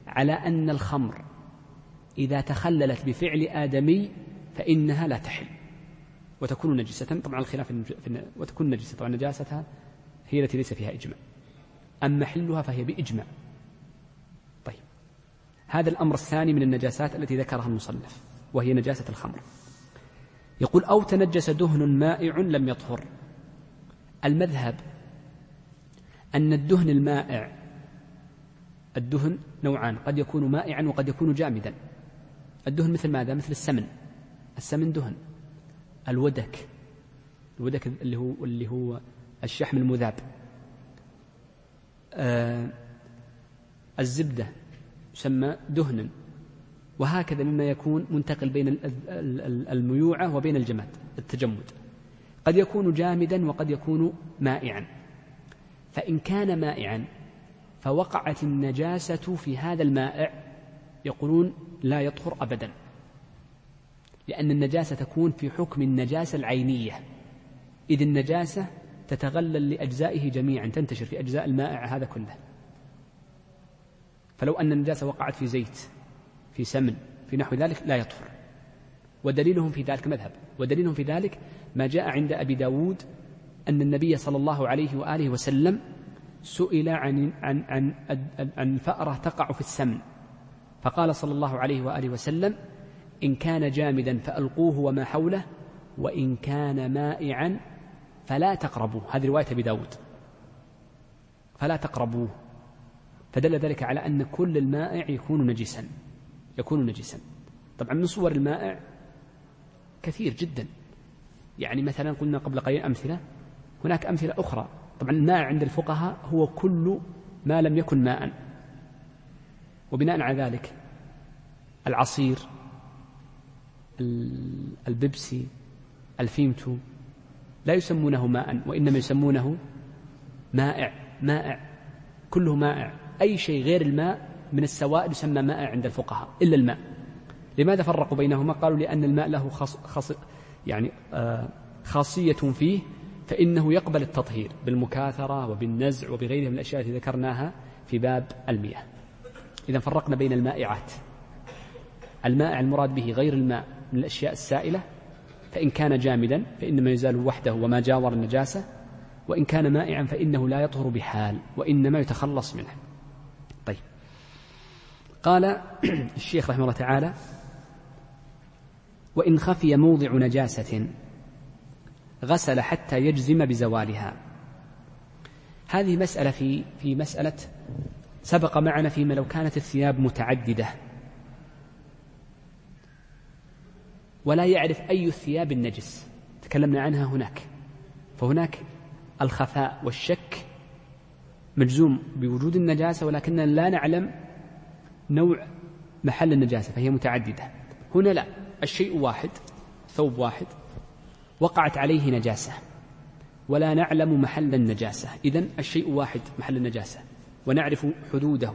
على أن الخمر إذا تخللت بفعل آدمي فإنها لا تحل. وتكون نجسة طبعا الخلاف وتكون نجسة طبعا نجاستها هي التي ليس فيها إجماع. أما حلها فهي بإجماع. طيب. هذا الأمر الثاني من النجاسات التي ذكرها المصنف وهي نجاسة الخمر. يقول أو تنجس دهن مائع لم يطهر. المذهب أن الدهن المائع الدهن نوعان قد يكون مائعا وقد يكون جامدا. الدهن مثل ماذا؟ مثل السمن. السمن دهن. الودك. الودك اللي هو اللي هو الشحم المذاب. آه الزبدة يسمى دهنا وهكذا مما يكون منتقل بين الميوعة وبين الجماد التجمد. قد يكون جامدا وقد يكون مائعا. فإن كان مائعا فوقعت النجاسة في هذا المائع يقولون لا يطهر أبدا لأن النجاسة تكون في حكم النجاسة العينية. إذ النجاسة تتغلل لأجزائه جميعا تنتشر في أجزاء المائع هذا كله. فلو أن النجاسة وقعت في زيت في سمن في نحو ذلك لا يطهر. ودليلهم في ذلك مذهب. ودليلهم في ذلك ما جاء عند أبي داود أن النبي صلى الله عليه وآله وسلم سئل عن عن عن عن فأرة تقع في السمن. فقال صلى الله عليه وآله وسلم إن كان جامدا فألقوه وما حوله وإن كان مائعا فلا تقربوه. هذه رواية أبي داود. فلا تقربوه. فدل ذلك على أن كل المائع يكون نجسا. يكون نجسا. طبعا من صور المائع كثير جدا. يعني مثلا قلنا قبل قليل أمثلة. هناك أمثلة أخرى. طبعا المائع عند الفقهاء هو كل ما لم يكن ماء وبناء على ذلك العصير البيبسي الفيمتو لا يسمونه ماء وإنما يسمونه مائع مائع كله مائع. أي شيء غير الماء من السوائل يسمى مائع عند الفقهاء إلا الماء. لماذا فرقوا بينهما؟ قالوا لأن الماء له خاص, خاص يعني آه خاصية فيه فإنه يقبل التطهير بالمكاثرة وبالنزع وبغيرها من الأشياء التي ذكرناها في باب المياه. إذا فرقنا بين المائعات. المائع المراد به غير الماء من الأشياء السائلة فإن كان جامدا فإنما يزال وحده وما جاور النجاسة وإن كان مائعا فإنه لا يطهر بحال وإنما يتخلص منه. طيب. قال الشيخ رحمه الله تعالى وإن خفي موضع نجاسة غسل حتى يجزم بزوالها. هذه مسألة في في مسألة سبق معنا فيما لو كانت الثياب متعددة. ولا يعرف أي الثياب النجس. تكلمنا عنها هناك. فهناك الخفاء والشك مجزوم بوجود النجاسة ولكننا لا نعلم نوع محل النجاسة فهي متعددة. هنا لا الشيء واحد ثوب واحد وقعت عليه نجاسة. ولا نعلم محل النجاسة. إذا الشيء واحد محل النجاسة. ونعرف حدوده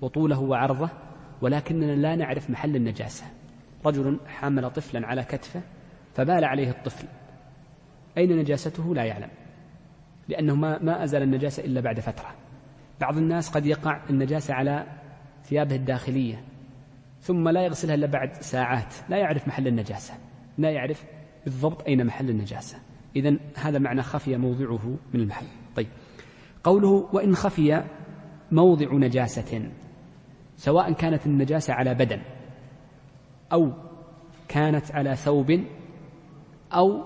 وطوله وعرضه ولكننا لا نعرف محل النجاسة. رجل حمل طفلا على كتفه فبال عليه الطفل. أين نجاسته؟ لا يعلم لأنه ما, ما أزال النجاسة إلا بعد فترة. بعض الناس قد يقع النجاسة على ثيابه الداخلية ثم لا يغسلها إلا بعد ساعات. لا يعرف محل النجاسة لا يعرف بالضبط أين محل النجاسة. إذا هذا معنى خفي موضعه من المحل. طيب قوله وإن خفي موضع نجاسة سواء كانت النجاسة على بدن أو كانت على ثوب أو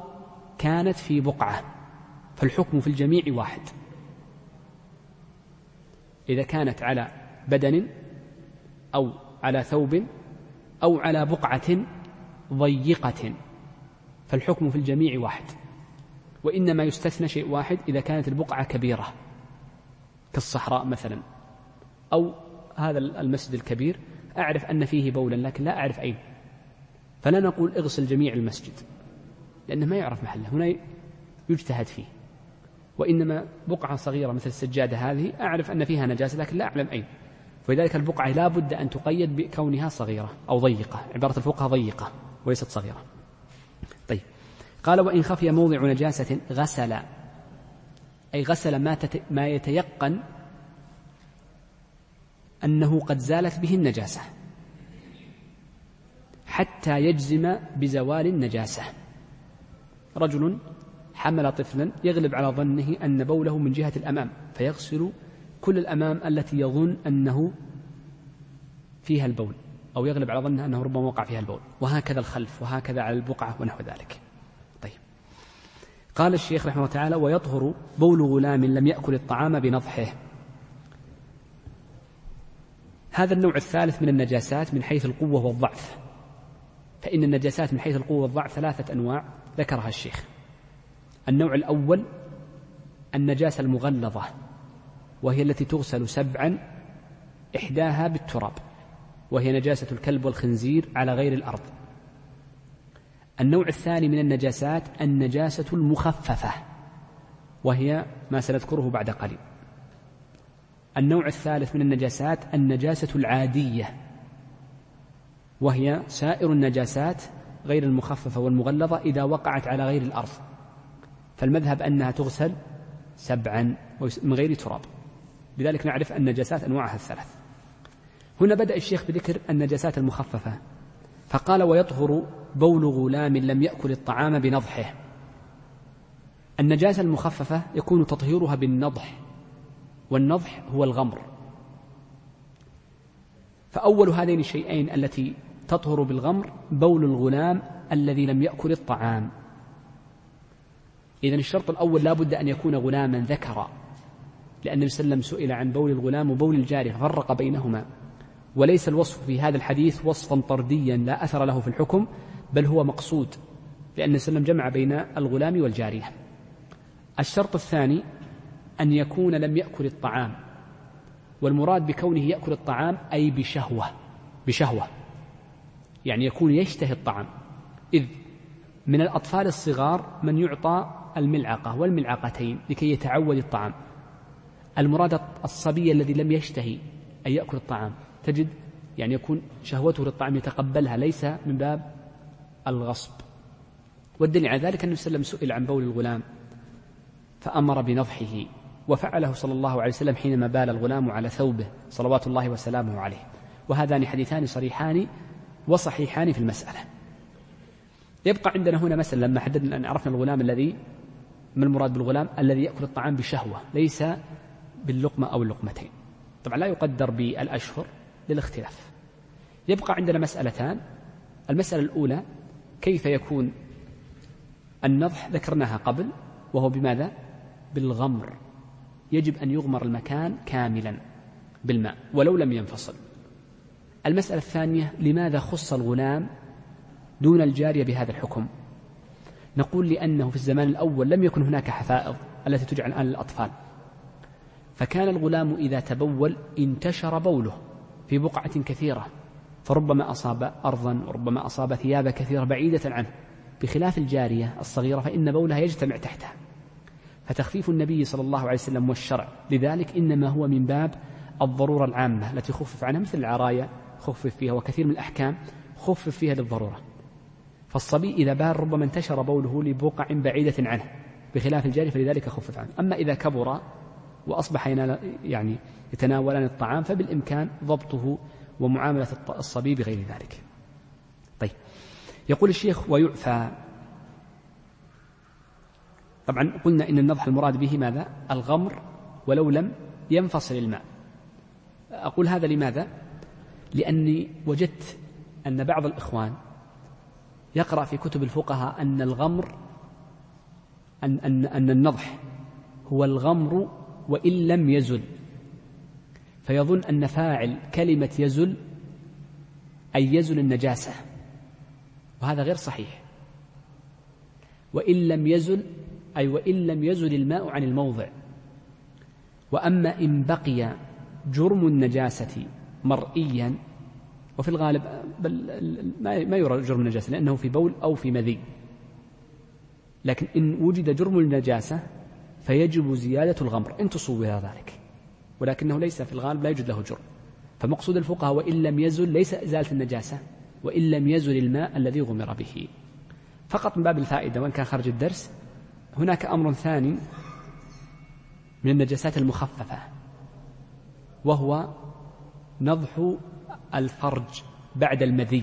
كانت في بقعة فالحكم في الجميع واحد. إذا كانت على بدن أو على ثوب أو على بقعة ضيقة فالحكم في الجميع واحد. وإنما يستثنى شيء واحد إذا كانت البقعة كبيرة كالصحراء مثلا أو هذا المسجد الكبير أعرف أن فيه بولا لكن لا أعرف أين. فلا نقول اغسل جميع المسجد لأنه ما يعرف محله هنا يجتهد فيه. وإنما بقعة صغيرة مثل السجادة هذه أعرف أن فيها نجاسة لكن لا أعلم أين. ولذلك البقعة لا بد أن تقيد بكونها صغيرة أو ضيقة عبارة الفقهاء ضيقة وليست صغيرة. طيب. قال وإن خفي موضع نجاسة غسل أي غسل ما, تت... ما يتيقن أنه قد زالت به النجاسة. حتى يجزم بزوال النجاسة. رجل حمل طفلا يغلب على ظنه أن بوله من جهة الأمام فيغسل كل الأمام التي يظن أنه فيها البول أو يغلب على ظنه أنه ربما وقع فيها البول. وهكذا الخلف وهكذا على البقعة ونحو ذلك. طيب. قال الشيخ رحمه الله تعالى ويطهر بول غلام لم يأكل الطعام بنضحه. هذا النوع الثالث من النجاسات من حيث القوة والضعف. فإن النجاسات من حيث القوة والضعف ثلاثة أنواع ذكرها الشيخ. النوع الأول النجاسة المغلظة وهي التي تغسل سبعا إحداها بالتراب وهي نجاسة الكلب والخنزير على غير الأرض. النوع الثاني من النجاسات النجاسة المخففة وهي ما سنذكره بعد قليل. النوع الثالث من النجاسات النجاسة العادية وهي سائر النجاسات غير المخففة والمغلظة إذا وقعت على غير الأرض. فالمذهب أنها تغسل سبعا من غير تراب. لذلك نعرف النجاسات أنواعها الثلاث. هنا بدأ الشيخ بذكر النجاسات المخففة. فقال ويطهر بول غلام لم يأكل الطعام بنضحه. النجاسة المخففة يكون تطهيرها بالنضح والنضح هو الغمر. فأول هذين الشيئين التي تطهر بالغمر بول الغلام الذي لم يأكل الطعام. إذن الشرط الأول لا بد أن يكون غلاما ذكرا لأن النبي صلى الله عليه وسلم سئل عن بول الغلام وبول الجارية فرق بينهما. وليس الوصف في هذا الحديث وصفا طرديا لا أثر له في الحكم بل هو مقصود لأن وسلم جمع بين الغلام والجارية. الشرط الثاني أن يكون لم يأكل الطعام والمراد بكونه يأكل الطعام أي بشهوة بشهوة. يعني يكون يشتهي الطعام. إذ من الأطفال الصغار من يعطى الملعقة والملعقتين لكي يتعود الطعام. المراد الصبي الذي لم يشتهي أن يأكل الطعام. تجد يعني يكون شهوته للطعام يتقبلها ليس من باب الغصب. والدليل على ذلك أنه وسلم سئل عن بول الغلام فأمر بنضحه وفعله صلى الله عليه وسلم حينما بال الغلام على ثوبه صلوات الله وسلامه عليه. وهذان حديثان صريحان وصحيحان في المسألة. يبقى عندنا هنا مسألة لما حددنا أن عرفنا الغلام الذي ما المراد بالغلام؟ الذي يأكل الطعام بشهوة ليس باللقمة أو اللقمتين. طبعا لا يقدر بالأشهر للاختلاف. يبقى عندنا مسألتان. المسألة الأولى كيف يكون النضح ذكرناها قبل وهو بماذا؟ بالغمر. يجب أن يغمر المكان كاملا بالماء ولو لم ينفصل. المسألة الثانية لماذا خص الغلام دون الجارية بهذا الحكم؟ نقول لأنه في الزمان الأول لم يكن هناك حفائض التي تجعل الآن للأطفال. فكان الغلام إذا تبول انتشر بوله في بقعة كثيرة فربما أصاب أرضا وربما أصاب ثيابا كثيرة بعيدة عنه. بخلاف الجارية الصغيرة فإن بولها يجتمع تحتها. فتخفيف النبي صلى الله عليه وسلم والشرع لذلك إنما هو من باب الضرورة العامة التي خفف عنها مثل العرايا خفف فيها وكثير من الأحكام خفف فيها للضرورة. فالصبي إذا بال ربما انتشر بوله لبقع بعيدة عنه بخلاف الجاري فلذلك خفف عنه. أما إذا كبر وأصبح يعني يتناولان الطعام فبالإمكان ضبطه ومعاملة الصبي بغير ذلك. طيب. يقول الشيخ ويعفى. طبعا قلنا إن النضح المراد به ماذا؟ الغمر ولو لم ينفصل الماء. أقول هذا لماذا؟ لأني وجدت أن بعض الإخوان يقرأ في كتب الفقهاء أن الغمر أن, أن, أن النضح هو الغمر وإن لم يزل. فيظن أن فاعل كلمة يزل أي يزل النجاسة وهذا غير صحيح. وإن لم يزل أي وإن لم يزل الماء عن الموضع. وأما إن بقي جرم النجاسة مرئيا وفي الغالب بل ما يرى جرم النجاسة لأنه في بول أو في مذي. لكن إن وجد جرم النجاسة فيجب زيادة الغمر. إن تصور ذلك. ولكنه ليس في الغالب لا يوجد له جرم. فمقصود الفقهاء وإن لم يزل ليس إزالة النجاسة وإن لم يزل الماء الذي غمر به. فقط من باب الفائدة وإن كان خارج الدرس هناك أمر ثاني من النجاسات المخففة وهو نضح الفرج بعد المذي.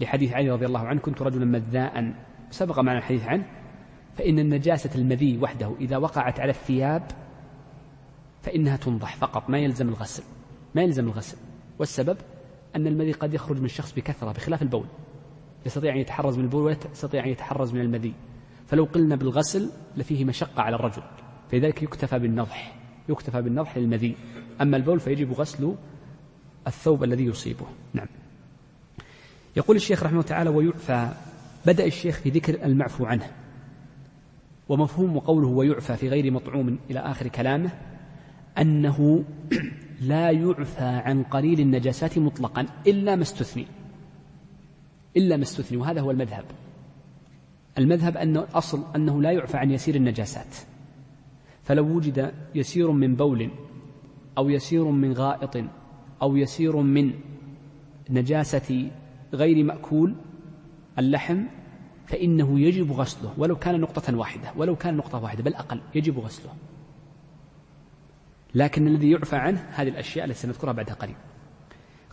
لحديث علي رضي الله عنه كنت رجلا مذاء. سبق معنا الحديث عنه. فإن النجاسة المذي وحده إذا وقعت على الثياب فإنها تنضح فقط ما يلزم الغسل ما يلزم الغسل. والسبب أن المذي قد يخرج من الشخص بكثرة بخلاف البول. يستطيع أن يتحرز من البول ولا يستطيع أن يتحرز من المذي. فلو قلنا بالغسل لفيه مشقة على الرجل فلذلك يكتفى بالنضح يكتفى بالنضح للمذي. أما البول فيجب غسل الثوب الذي يصيبه. نعم. يقول الشيخ رحمه الله تعالى ويعفى. بدأ الشيخ في ذكر المعفو عنه. ومفهوم قوله ويعفى في غير مطعوم إلى آخر كلامه أنه لا يعفى عن قليل النجاسات مطلقا إلا ما استثني. إلا ما استثني. وهذا هو المذهب. المذهب أنه أصل أنه لا يعفى عن يسير النجاسات. فلو وجد يسير من بول أو يسير من غائط أو يسير من نجاسة غير مأكول اللحم فإنه يجب غسله ولو كان نقطة واحدة ولو كان نقطة واحدة بل أقل يجب غسله. لكن الذي يعفى عنه هذه الأشياء التي سنذكرها بعد قليل.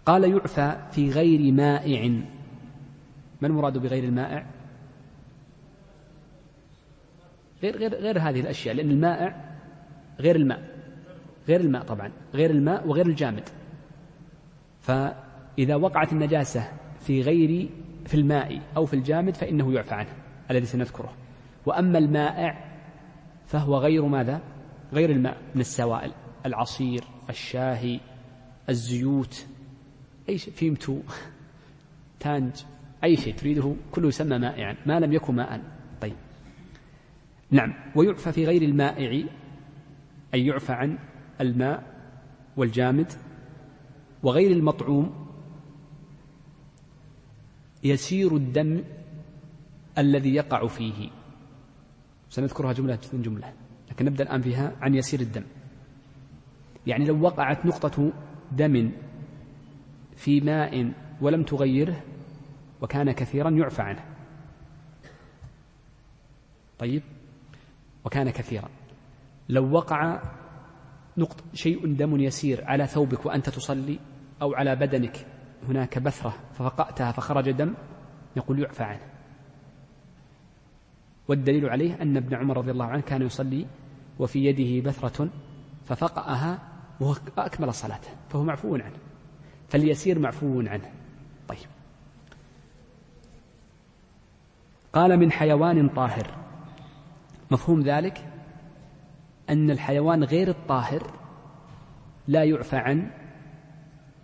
قال يعفى في غير مائع. ما المراد بغير المائع؟ غير غير غير هذه الأشياء لأن المائع غير الماء غير الماء طبعا غير الماء وغير الجامد. فإذا وقعت النجاسة في غير في الماء أو في الجامد فإنه يعفى عنه الذي سنذكره. وأما المائع فهو غير ماذا؟ غير الماء من السوائل العصير الشاهي الزيوت أي شيء فيمتو تانج أي شيء تريده كله يسمى مائعا ما لم يكن ماء طيب. نعم. ويعفى في غير المائع أي يعفى عن الماء والجامد وغير المطعوم يسير الدم الذي يقع فيه. سنذكرها جملة جملة لكن نبدأ الآن فيها عن يسير الدم. يعني لو وقعت نقطة دم في ماء ولم تغيره وكان كثيرا يعفى عنه. طيب وكان كثيرا. لو وقع نقط شيء دم يسير على ثوبك وأنت تصلي أو على بدنك. هناك بثرة ففقأتها فخرج دم يقول يعفى عنه. والدليل عليه أن ابن عمر رضي الله عنه كان يصلي وفي يده بثرة ففقأها وهو أكمل صلاته فهو معفو عنه. فاليسير معفو عنه. طيب. قال من حيوان طاهر. مفهوم ذلك؟ أن الحيوان غير الطاهر لا يعفى عن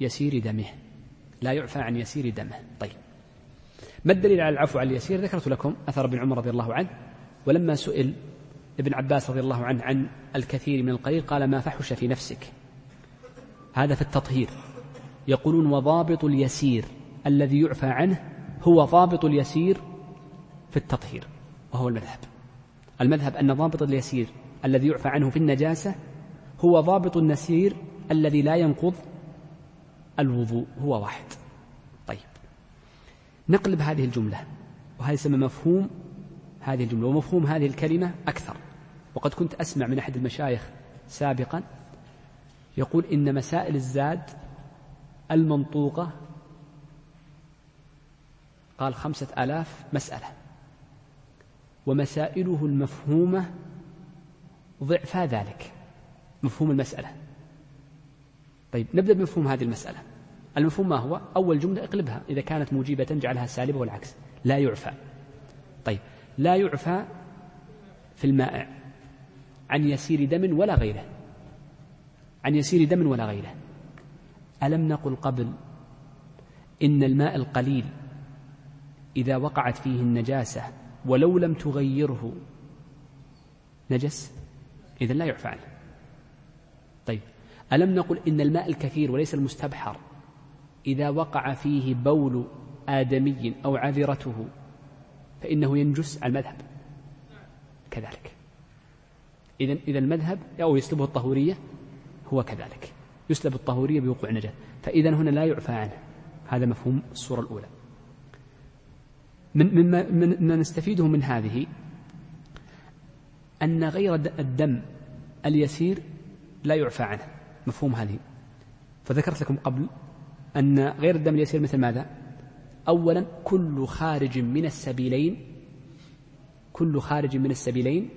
يسير دمه. لا يعفى عن يسير دمه. طيب. ما الدليل على العفو عن اليسير؟ ذكرت لكم أثر ابن عمر رضي الله عنه ولما سئل ابن عباس رضي الله عنه عن الكثير من القليل قال ما فحش في نفسك. هذا في التطهير. يقولون وضابط اليسير الذي يعفى عنه هو ضابط اليسير في التطهير. وهو المذهب. المذهب أن ضابط اليسير الذي يعفى عنه في النجاسة هو ضابط النسير الذي لا ينقض الوضوء هو واحد. طيب. نقلب هذه الجملة وهذا يسمى مفهوم هذه الجملة ومفهوم هذه الكلمة أكثر. وقد كنت أسمع من أحد المشايخ سابقا يقول إن مسائل الزاد المنطوقة قال خمسة آلاف مسألة ومسائله المفهومة ضعفا ذلك مفهوم المسألة. طيب نبدأ بمفهوم هذه المسألة. المفهوم ما هو؟ أول جملة اقلبها. إذا كانت موجبة جعلها سالبة والعكس. لا يعفى. طيب لا يعفى في المائع عن يسير دم ولا غيره. عن يسير دم ولا غيره. ألم نقل قبل إن الماء القليل إذا وقعت فيه النجاسة ولو لم تغيره نجس؟ إذا لا يعفى عنه. طيب ألم نقل إن الماء الكثير وليس المستبحر إذا وقع فيه بول آدمي أو عذرته فإنه ينجس على المذهب. كذلك. إذا إذا المذهب أو يسلبه الطهورية هو كذلك. يسلب الطهورية بوقوع النجاة فإذا هنا لا يعفى عنه. هذا مفهوم الصورة الأولى. من مما من نستفيده من هذه أن غير الدم اليسير لا يعفى عنه. مفهوم هذه. فذكرت لكم قبل أن غير الدم اليسير مثل ماذا؟ أولا كل خارج من السبيلين كل خارج من السبيلين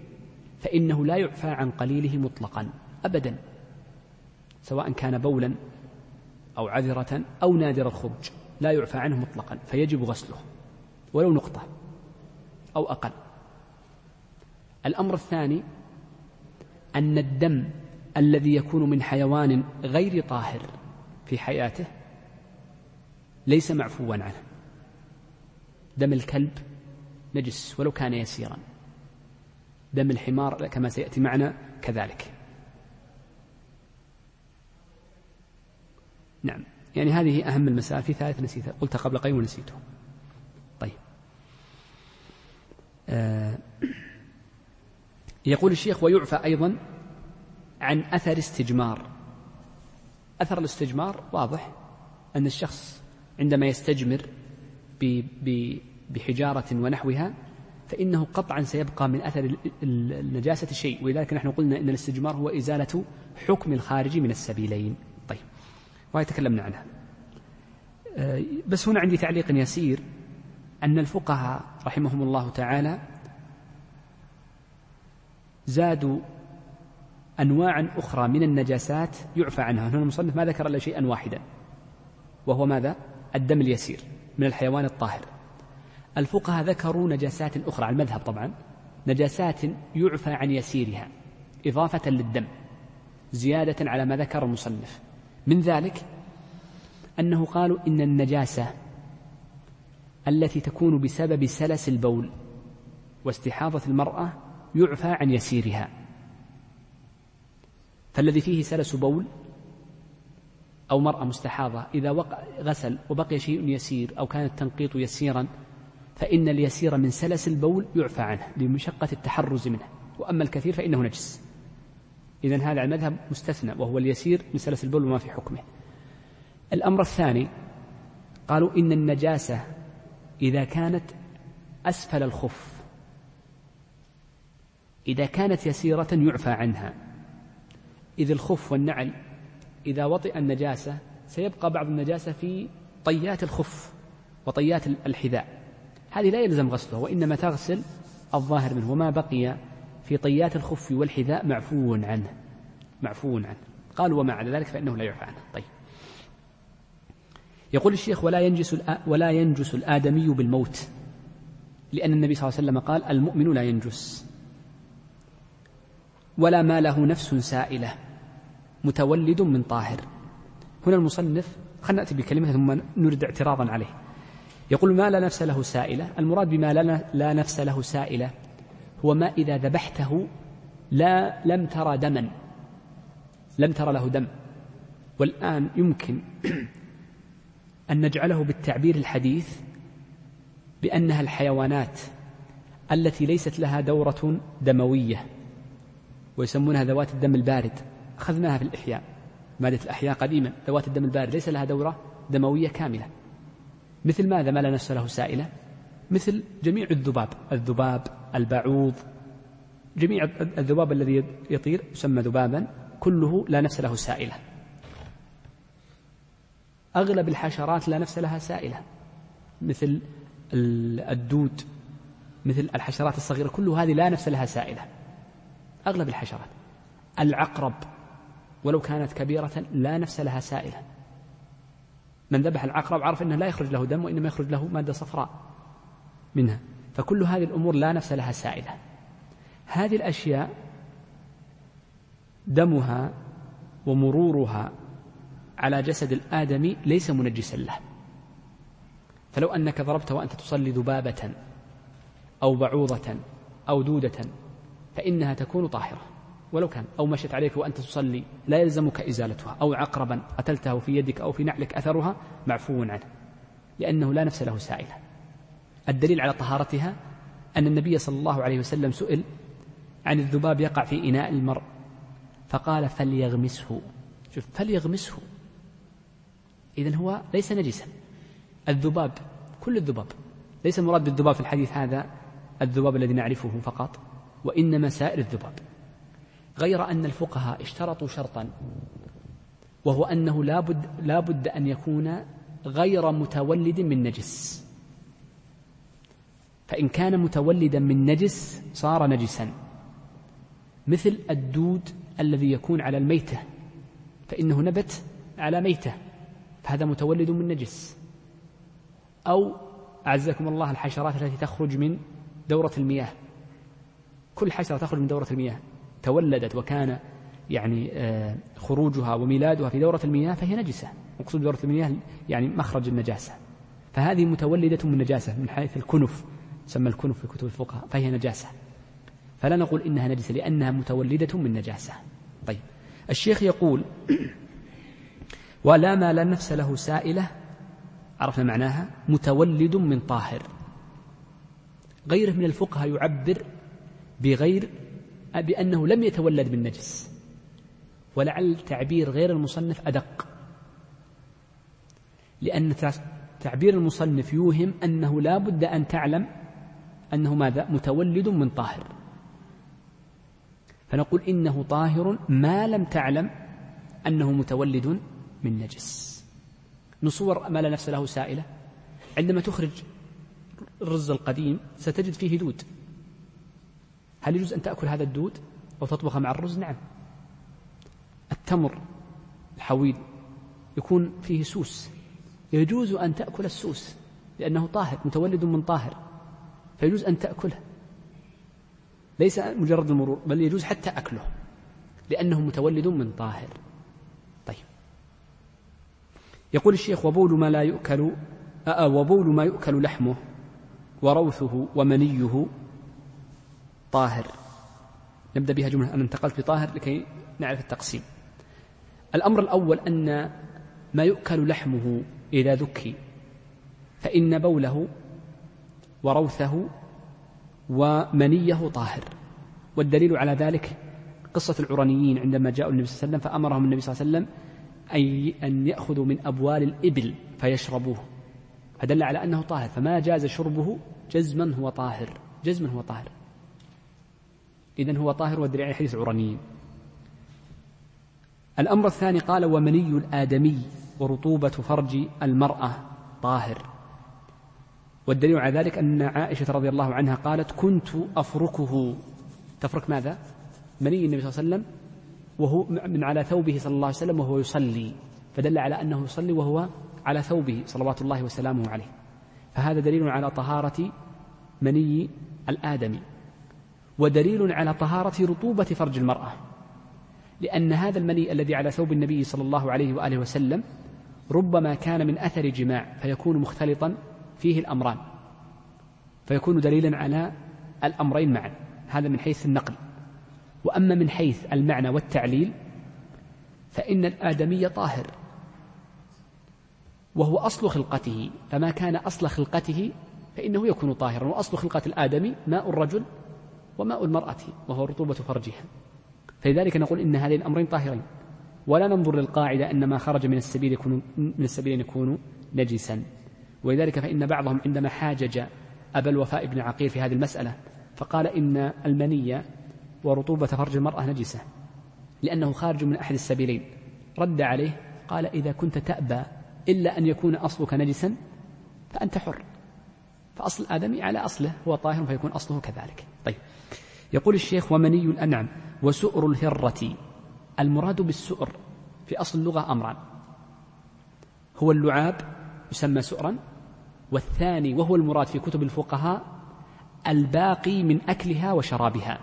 فإنه لا يعفى عن قليله مطلقا أبدا. سواء كان بولا أو عذرة أو نادر الخروج لا يعفى عنه مطلقا فيجب غسله ولو نقطة أو أقل. الأمر الثاني أن الدم الذي يكون من حيوان غير طاهر في حياته ليس معفوا عنه. دم الكلب نجس ولو كان يسيرا. دم الحمار كما سيأتي معنا كذلك. نعم. يعني هذه أهم المسائل. في ثالث نسيتها قلت قبل قليل ونسيته. طيب. آه يقول الشيخ ويعفى أيضا عن أثر استجمار. أثر الاستجمار واضح أن الشخص عندما يستجمر بحجارة ونحوها فإنه قطعا سيبقى من أثر النجاسة شيء. ولذلك نحن قلنا أن الاستجمار هو إزالة حكم الخارج من السبيلين. طيب وهي تكلمنا عنها. آه، بس هنا عندي تعليق يسير أن الفقهاء رحمهم الله تعالى زادوا أنواعا أخرى من النجاسات يعفى عنها. هنا المصنف ما ذكر إلا شيئا واحدا وهو ماذا؟ الدم اليسير من الحيوان الطاهر. الفقهاء ذكروا نجاسات أخرى على المذهب طبعا. نجاسات يعفى عن يسيرها إضافة للدم زيادة على ما ذكر المصنف. من ذلك أنه قالوا إن النجاسة التي تكون بسبب سلس البول واستحاضة المرأة يعفى عن يسيرها. فالذي فيه سلس بول أو مرأة مستحاضة إذا وقع غسل وبقي شيء يسير أو كان التنقيط يسيرا فإن اليسير من سلس البول يعفى عنه لمشقة التحرز منه. وأما الكثير فإنه نجس. إذا هذا المذهب مستثنى وهو اليسير من سلس البول وما في حكمه. الأمر الثاني قالوا إن النجاسة إذا كانت أسفل الخف إذا كانت يسيرة يعفى عنها. إذ الخف والنعل إذا وطئ النجاسة سيبقى بعض النجاسة في طيات الخف وطيات الحذاء. هذه لا يلزم غسلها وإنما تغسل الظاهر منه وما بقي في طيات الخف والحذاء معفو عنه معفو عنه. قال وما على ذلك فإنه لا يعفى عنه. طيب. يقول الشيخ ولا ينجس ولا ينجس الآدمي بالموت لأن النبي صلى الله عليه وسلم قال المؤمن لا ينجس. ولا ما له نفس سائلة. متولد من طاهر. هنا المصنف خلنا نأتي بكلمة ثم نرد اعتراضا عليه. يقول ما لا نفس له سائلة. المراد بما لا نفس له سائلة هو ما إذا ذبحته لا لم ترى دما. لم ترى له دم. والآن يمكن أن نجعله بالتعبير الحديث بأنها الحيوانات التي ليست لها دورة دموية. ويسمونها ذوات الدم البارد. أخذناها في الإحياء. مادة الأحياء قديما ذوات الدم البارد. ليس لها دورة دموية كاملة. مثل ماذا؟ ما لا نفس له سائلة. مثل جميع الذباب. الذباب البعوض. جميع الذباب الذي يطير يسمى ذبابا. كله لا نفس له سائلة. أغلب الحشرات لا نفس لها سائلة. مثل الدود. مثل الحشرات الصغيرة. كل هذه لا نفس لها سائلة. أغلب الحشرات. العقرب ولو كانت كبيرة لا نفس لها سائلة. من ذبح العقرب عرف أنه لا يخرج له دم وإنما يخرج له مادة صفراء منها. فكل هذه الأمور لا نفس لها سائلة. هذه الأشياء دمها ومرورها على جسد الآدمي ليس منجسا له. فلو أنك ضربت وأنت تصلي ذبابة أو بعوضة أو دودة فإنها تكون طاهرة. ولو كان أو مشت عليك وأنت تصلي لا يلزمك إزالتها أو عقربا قتلته في يدك أو في نعلك أثرها معفو عنه لأنه لا نفس له سائلة. الدليل على طهارتها أن النبي صلى الله عليه وسلم سئل عن الذباب يقع في إناء المرء فقال فليغمسه. شوف فليغمسه. إذا هو ليس نجسا. الذباب كل الذباب ليس المراد بالذباب في الحديث هذا الذباب الذي نعرفه فقط. وإنما سائر الذباب غير أن الفقهاء اشترطوا شرطا وهو أنه لا بد, لا بد أن يكون غير متولد من نجس. فإن كان متولدا من نجس صار نجسا. مثل الدود الذي يكون على الميتة فإنه نبت على ميتة فهذا متولد من نجس. أو أعزكم الله الحشرات التي تخرج من دورة المياه. كل حشرة تخرج من دورة المياه. تولدت وكان يعني آه، خروجها وميلادها في دورة المياه فهي نجسة. مقصود دورة المياه يعني مخرج النجاسة. فهذه متولدة من نجاسة من حيث الكنف سمى الكنف في كتب الفقهاء فهي نجاسة. فلا نقول إنها نجسة لأنها متولدة من نجاسة. طيب. الشيخ يقول ولا ما لا نفس له سائلة عرفنا معناها متولد من طاهر غيره من الفقهاء يعبر بغير بأنه لم يتولد من نجس ولعل تعبير غير المصنف أدق. لأن تعبير المصنف يوهم أنه لا بد أن تعلم أنه ماذا؟ متولد من طاهر. فنقول إنه طاهر ما لم تعلم أنه متولد من نجس. نصور ما لا نفس له سائلة. عندما تخرج الرز القديم ستجد فيه دود. هل يجوز أن تأكل هذا الدود أو تطبخه مع الرز؟ نعم. التمر الحويل يكون فيه سوس. يجوز أن تأكل السوس لأنه طاهر متولد من طاهر. فيجوز أن تأكله. ليس مجرد المرور بل يجوز حتى أكله لأنه متولد من طاهر. طيب. يقول الشيخ وبول ما لا يؤكل أأ وبول ما يؤكل لحمه وروثه ومنيه طاهر. نبدأ بها جملة. أنا انتقلت بطاهر لكي نعرف التقسيم. الأمر الأول أن ما يؤكل لحمه إذا ذكي فإن بوله وروثه ومنيه طاهر. والدليل على ذلك قصة العرانيين عندما جاءوا النبي صلى الله عليه وسلم فأمرهم النبي صلى الله عليه وسلم أن يأخذوا من أبوال الإبل فيشربوه. فدل على أنه طاهر. فما جاز شربه جزما هو طاهر. جزما هو طاهر. إذن هو طاهر والدليل على حديث العرانيين الأمر الثاني قال ومني الآدمي ورطوبة فرج المرأة طاهر. والدليل على ذلك أن عائشة رضي الله عنها قالت كنت أفركه. تفرك ماذا؟ مني النبي صلى الله عليه وسلم وهو من على ثوبه صلى الله عليه وسلم وهو يصلي. فدل على أنه يصلي وهو على ثوبه صلوات الله وسلامه عليه. فهذا دليل على طهارة مني الآدمي. ودليل على طهارة رطوبة فرج المرأة. لأن هذا المني الذي على ثوب النبي صلى الله عليه وآله وسلم ربما كان من أثر جماع فيكون مختلطا فيه الأمران. فيكون دليلا على الأمرين معا هذا من حيث النقل. وأما من حيث المعنى والتعليل فإن الآدمي طاهر. وهو أصل خلقته فما كان أصل خلقته فإنه يكون طاهرا. وأصل خلقة الآدمي ماء الرجل وماء المرأة وهو رطوبة فرجها. فلذلك نقول إن هذين الأمرين طاهرين. ولا ننظر للقاعدة أن ما خرج من السبيل يكون من السبيل يكون نجسا. ولذلك فإن بعضهم عندما حاجج أبا الوفاء بن عقيل في هذه المسألة فقال إن المني ورطوبة فرج المرأة نجسة لأنه خارج من أحد السبيلين. رد عليه قال إذا كنت تأبى إلا أن يكون أصلك نجسا فأنت حر. فأصل الآدمي على أصله هو طاهر فيكون أصله كذلك. طيب. يقول الشيخ ومني الأنعم وسؤر الهرة. المراد بالسؤر في أصل اللغة أمران هو اللعاب يسمى سؤرا. والثاني وهو المراد في كتب الفقهاء الباقي من أكلها وشرابها.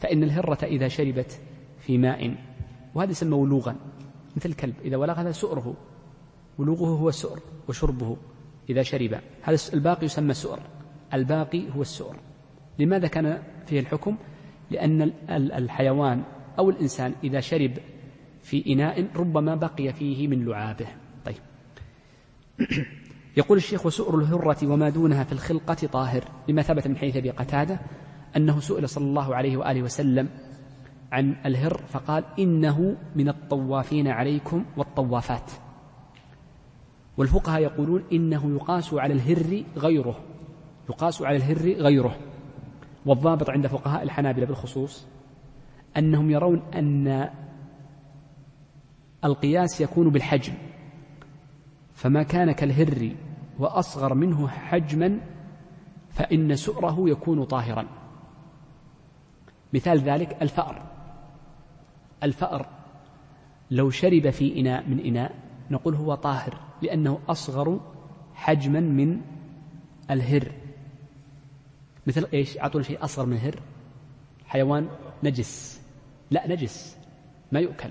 فإن الهرة إذا شربت في ماء وهذا يسمى ولوغا مثل الكلب إذا ولغ هذا سؤره ولوغه هو السؤر وشربه إذا شرب. هذا الباقي يسمى سؤر. الباقي هو السؤر. لماذا كان فيه الحكم لأن الحيوان أو الإنسان إذا شرب في إناء ربما بقي فيه من لعابه. طيب. يقول الشيخ وسؤر الهرة وما دونها في الخلقة طاهر. لما ثبت من حديث أبي قتادة أنه سئل صلى الله عليه وآله وسلم عن الهر فقال إنه من الطوافين عليكم والطوافات. والفقهاء يقولون إنه يقاس على الهر غيره يقاس على الهر غيره. والضابط عند فقهاء الحنابلة بالخصوص أنهم يرون أن القياس يكون بالحجم فما كان كالهر وأصغر منه حجما فإن سؤره يكون طاهرا. مثال ذلك الفأر. الفأر لو شرب في إناء من إناء نقول هو طاهر لأنه أصغر حجما من الهر. مثل إيش؟ أعطونا شيء أصغر من الهر. حيوان نجس. لا نجس. ما يؤكل.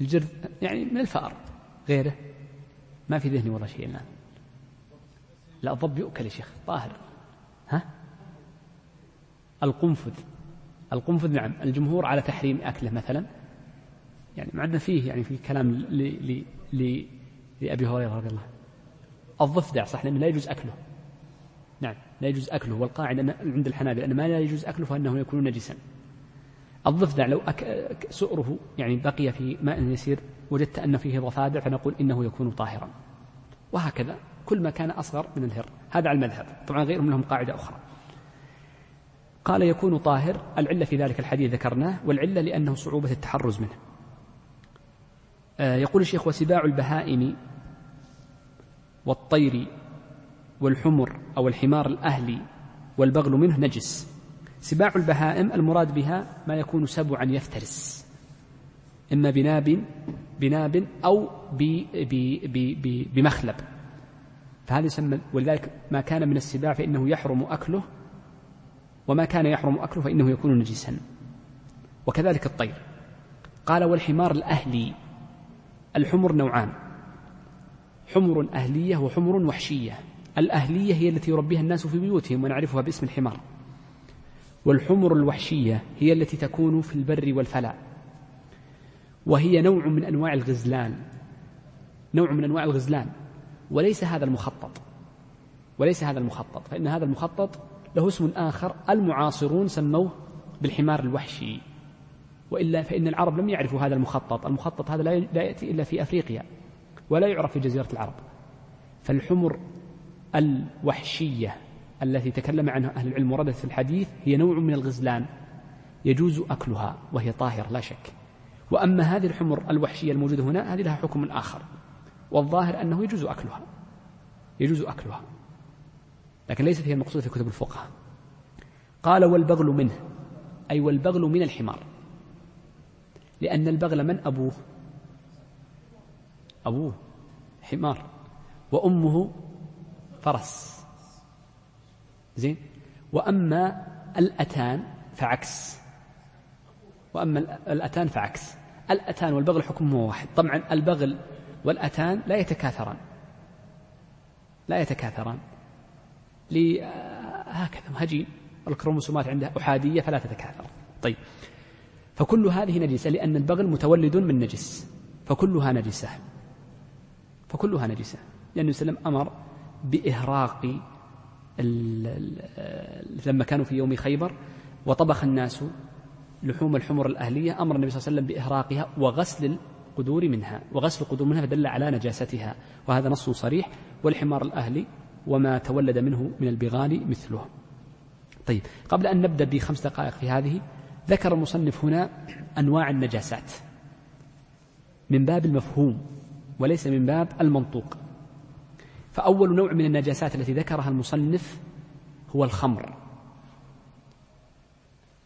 الجرذ يعني من الفأر. غيره. ما في ذهني والله شيء الآن. لا الضب يؤكل يا شيخ. طاهر. ها؟ القنفذ. القنفذ نعم. الجمهور على تحريم أكله مثلا. يعني مع أن فيه يعني في كلام ل ل لأبي هريرة رضي الله الضفدع صح؟ لأنه لا يجوز أكله. لا يجوز أكله والقاعدة عند الحنابلة أن ما لا يجوز أكله فإنه يكون نجسا. الضفدع لو أك... سؤره يعني بقي في ماء يسير وجدت أن فيه ضفادع فنقول إنه يكون طاهرا. وهكذا كل ما كان أصغر من الهر. هذا على المذهب. طبعا غيرهم لهم قاعدة أخرى. قال يكون طاهر. العلة في ذلك الحديث ذكرناه والعلة لأنه صعوبة التحرز منه. آه، يقول الشيخ وسباع البهائم والطير والحمر أو الحمار الأهلي والبغل منه نجس. سباع البهائم المراد بها ما يكون سبعا يفترس. إما بناب بناب أو بمخلب. فهذا يسمى ولذلك ما كان من السباع فإنه يحرم أكله وما كان يحرم أكله فإنه يكون نجسا. وكذلك الطير. قال والحمار الأهلي. الحمر نوعان. حمر أهلية وحمر وحشية. الأهلية هي التي يربيها الناس في بيوتهم ونعرفها باسم الحمار. والحمر الوحشية هي التي تكون في البر والفلاء. وهي نوع من أنواع الغزلان. نوع من أنواع الغزلان. وليس هذا المخطط. وليس هذا المخطط. فإن هذا المخطط له اسم آخر المعاصرون سموه بالحمار الوحشي. وإلا فإن العرب لم يعرفوا هذا المخطط. المخطط هذا لا يأتي إلا في أفريقيا. ولا يعرف في جزيرة العرب. فالحمر الوحشية التي تكلم عنها أهل العلم وردت في الحديث هي نوع من الغزلان يجوز أكلها وهي طاهر لا شك. وأما هذه الحمر الوحشية الموجودة هنا هذه لها حكم آخر. والظاهر أنه يجوز أكلها. يجوز أكلها. لكن ليست هي المقصودة في كتب الفقهاء قال والبغل منه. أي والبغل من الحمار. لأن البغل من؟ أبوه. أبوه. حمار. وأمه فرس. زين؟ وأما الأتان فعكس. وأما الأتان فعكس. الأتان والبغل حكمه واحد. طبعا البغل والأتان لا يتكاثران. لا يتكاثران. هكذا هجين الكروموسومات عندها أحادية فلا تتكاثر. طيب. فكل هذه نجسة لأن البغل متولد من نجس. فكلها نجسة. فكلها نجسة. لأن وسلم أمر بإهراق لما كانوا في يوم خيبر وطبخ الناس لحوم الحمر الأهلية أمر النبي صلى الله عليه وسلم بإهراقها وغسل القدور منها وغسل القدور منها فدل على نجاستها وهذا نص صريح والحمار الأهلي وما تولد منه من البغال مثله. طيب قبل أن نبدأ بخمس دقائق في هذه ذكر المصنف هنا أنواع النجاسات من باب المفهوم وليس من باب المنطوق. فأول نوع من النجاسات التي ذكرها المصنف هو الخمر.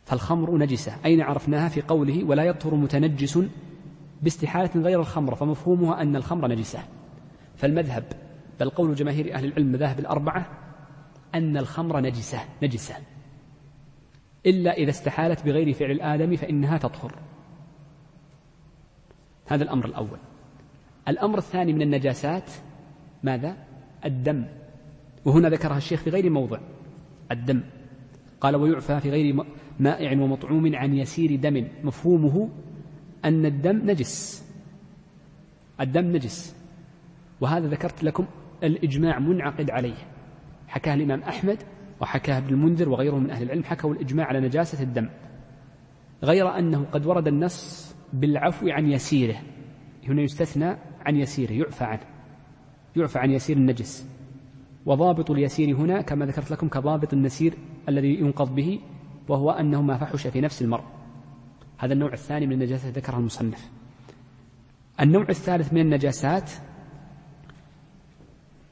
فالخمر نجسة. أين عرفناها؟ في قوله ولا يطهر متنجس باستحالة غير الخمر فمفهومها أن الخمر نجسة. فالمذهب بل قول جماهير أهل العلم مذاهب الأربعة أن الخمر نجسة نجسة. إلا إذا استحالت بغير فعل الآدم فإنها تطهر. هذا الأمر الأول. الأمر الثاني من النجاسات ماذا؟ الدم. وهنا ذكرها الشيخ في غير موضع. الدم. قال ويعفى في غير مائع ومطعوم عن يسير دم. مفهومه أن الدم نجس. الدم نجس. وهذا ذكرت لكم الإجماع منعقد عليه. حكاه الإمام أحمد وحكاه ابن المنذر وغيره من أهل العلم حكوا الإجماع على نجاسة الدم. غير أنه قد ورد النص بالعفو عن يسيره. هنا يستثنى عن يسيره يعفى عنه. يعفى عن يسير النجس. وضابط اليسير هنا كما ذكرت لكم كضابط النسير الذي ينقض به وهو أنه ما فحش في نفس المرء. هذا النوع الثاني من النجاسات ذكرها المصنف. النوع الثالث من النجاسات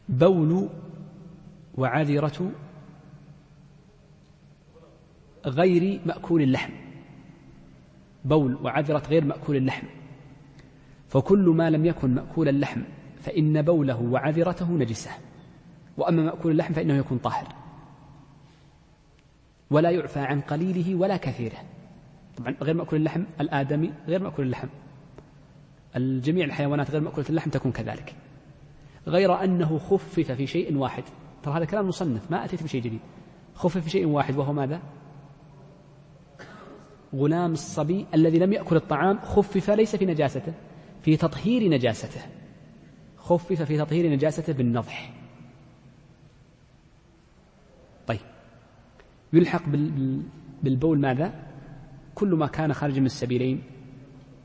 بول وعذرة غير مأكول اللحم. بول وعذرة غير مأكول اللحم. فكل ما لم يكن مأكول اللحم فإن بوله وعذرته نجسة. وأما مأكول اللحم فإنه يكون طاهر. ولا يعفى عن قليله ولا كثيره. طبعا غير مأكول اللحم الآدمي غير مأكول اللحم. الجميع الحيوانات غير مأكولة اللحم تكون كذلك. غير أنه خفف في شيء واحد. ترى هذا كلام مصنف ما أتيت بشيء جديد. خفف في شيء واحد وهو ماذا؟ غلام الصبي الذي لم يأكل الطعام خفف ليس في نجاسته في تطهير نجاسته. خفف في تطهير نجاسته بالنضح. طيب. يلحق بالبول ماذا؟ كل ما كان خارج من السبيلين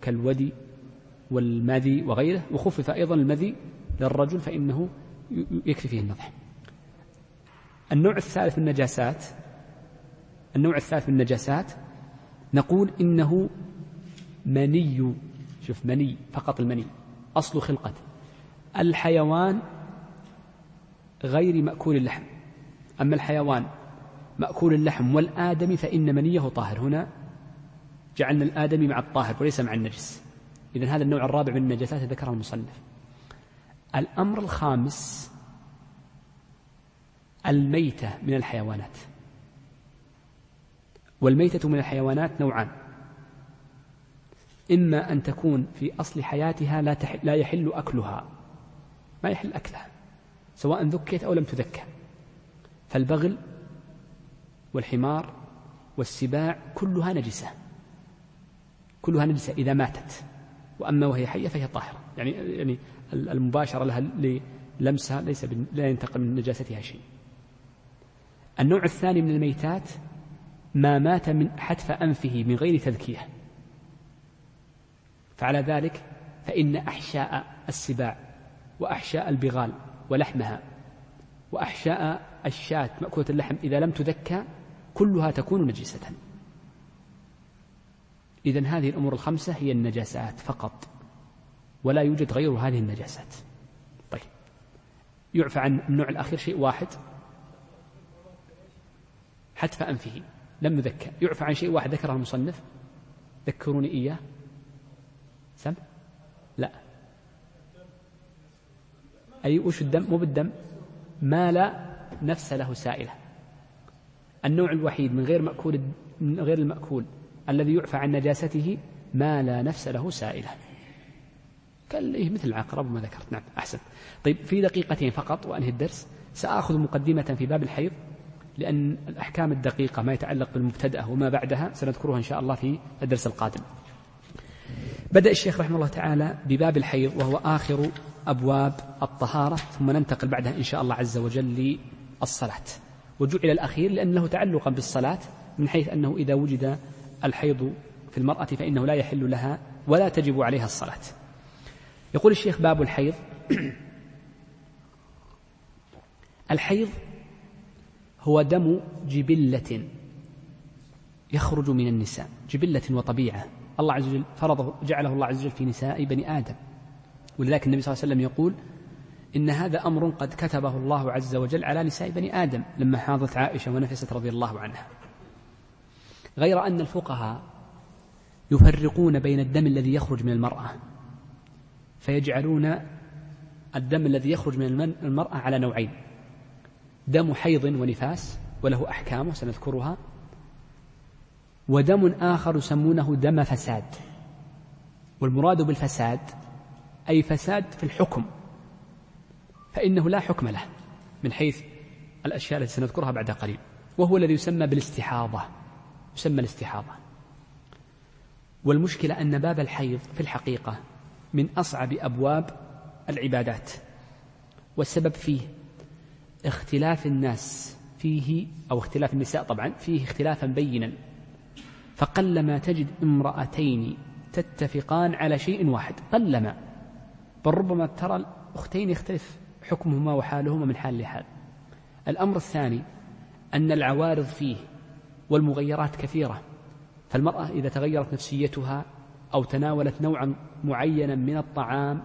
كالودي والمذي وغيره وخفف أيضا المذي للرجل فإنه يكفي فيه النضح. النوع الثالث من النجاسات النوع الثالث من النجاسات نقول إنه مني. شوف مني فقط المني. أصل خلقة الحيوان غير مأكول اللحم. أما الحيوان مأكول اللحم والآدمي فإن منيه طاهر. هنا جعلنا الآدمي مع الطاهر وليس مع النجس. إذن هذا النوع الرابع من النجاسات ذكره المصنف. الأمر الخامس الميتة من الحيوانات. والميتة من الحيوانات نوعان. إما أن تكون في أصل حياتها لا, تحل لا يحل أكلها. ما يحل أكلها سواء ذكيت أو لم تذكى فالبغل والحمار والسباع كلها نجسة كلها نجسة إذا ماتت وأما وهي حية فهي طاهرة. يعني يعني المباشرة لها لمسها ليس لا ينتقل من نجاستها شيء. النوع الثاني من الميتات ما مات من حتف أنفه من غير تذكية. فعلى ذلك فإن أحشاء السباع وأحشاء البغال ولحمها وأحشاء الشاة مأكولة اللحم إذا لم تذكى كلها تكون نجسة. إذا هذه الأمور الخمسة هي النجاسات فقط ولا يوجد غير هذه النجاسات. طيب. يعفى عن النوع الأخير شيء واحد. حتف أنفه لم يذكر يعفى عن شيء واحد ذكره المصنف. ذكروني إياه. سم لا أي وش الدم؟ مو بالدم. ما لا نفس له سائلة. النوع الوحيد من غير مأكول من غير المأكول الذي يعفى عن نجاسته ما لا نفس له سائلة. إيه مثل العقرب وما ذكرت. نعم أحسن. طيب في دقيقتين فقط وأنهي الدرس. سآخذ مقدمة في باب الحيض لأن الأحكام الدقيقة ما يتعلق بالمبتدأة وما بعدها سنذكرها إن شاء الله في الدرس القادم. بدأ الشيخ رحمه الله تعالى بباب الحيض وهو آخر أبواب الطهارة ثم ننتقل بعدها إن شاء الله عز وجل للصلاة. وجعل الأخير لأنه تعلقا بالصلاة من حيث أنه إذا وجد الحيض في المرأة فإنه لا يحل لها ولا تجب عليها الصلاة. يقول الشيخ باب الحيض. الحيض هو دم جبلة يخرج من النساء جبلة وطبيعة. الله عز وجل فرضه جعله الله عز وجل في نساء بني آدم. ولذلك النبي صلى الله عليه وسلم يقول إن هذا أمر قد كتبه الله عز وجل على نساء بني آدم لما حاضت عائشة ونفست رضي الله عنها. غير أن الفقهاء يفرقون بين الدم الذي يخرج من المرأة فيجعلون الدم الذي يخرج من المرأة على نوعين دم حيض ونفاس وله أحكامه سنذكرها ودم آخر يسمونه دم فساد والمراد بالفساد أي فساد في الحكم فإنه لا حكم له من حيث الأشياء التي سنذكرها بعد قليل وهو الذي يسمى بالاستحاضة يسمى الاستحاضة. والمشكلة أن باب الحيض في الحقيقة من أصعب أبواب العبادات والسبب فيه اختلاف الناس فيه أو اختلاف النساء طبعا فيه اختلافا بينا فقلما تجد امرأتين تتفقان على شيء واحد قلما بل ربما ترى الأختين يختلف حكمهما وحالهما من حال لحال. الأمر الثاني أن العوارض فيه والمغيرات كثيرة. فالمرأة إذا تغيرت نفسيتها أو تناولت نوعا معينا من الطعام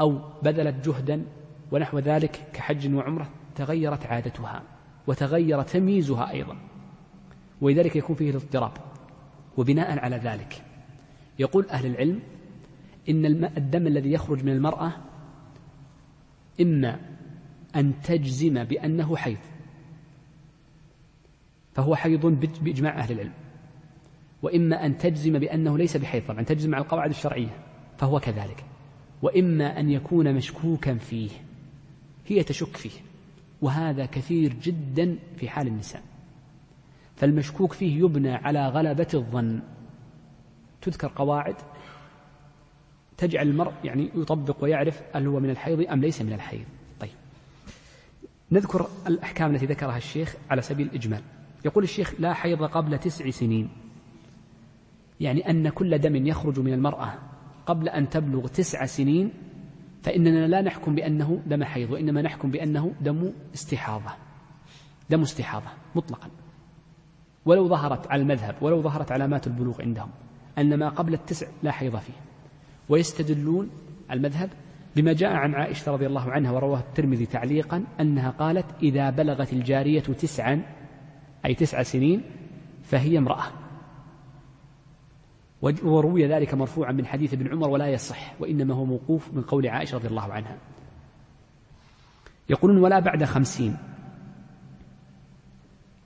أو بذلت جهدا ونحو ذلك كحج وعمرة تغيرت عادتها وتغير تمييزها أيضا. ولذلك يكون فيه الاضطراب. وبناء على ذلك يقول أهل العلم إن الدم الذي يخرج من المرأة إما أن تجزم بأنه حيض فهو حيض بإجماع أهل العلم وإما أن تجزم بأنه ليس بحيض طبعا تجزم على القواعد الشرعية فهو كذلك وإما أن يكون مشكوكا فيه هي تشك فيه وهذا كثير جدا في حال النساء فالمشكوك فيه يبنى على غلبة الظن تذكر قواعد تجعل المرء يعني يطبق ويعرف هل هو من الحيض أم ليس من الحيض. طيب. نذكر الأحكام التي ذكرها الشيخ على سبيل الإجمال. يقول الشيخ لا حيض قبل تسع سنين. يعني أن كل دم يخرج من المرأة قبل أن تبلغ تسع سنين فإننا لا نحكم بأنه دم حيض وإنما نحكم بأنه دم استحاضة. دم استحاضة مطلقا. ولو ظهرت على المذهب ولو ظهرت علامات البلوغ عندهم أن ما قبل التسع لا حيض فيه. ويستدلون المذهب بما جاء عن عائشة رضي الله عنها ورواه الترمذي تعليقا أنها قالت إذا بلغت الجارية تسعا أي تسع سنين فهي امرأة. وروي ذلك مرفوعا من حديث ابن عمر ولا يصح وإنما هو موقوف من قول عائشة رضي الله عنها. يقولون ولا بعد خمسين.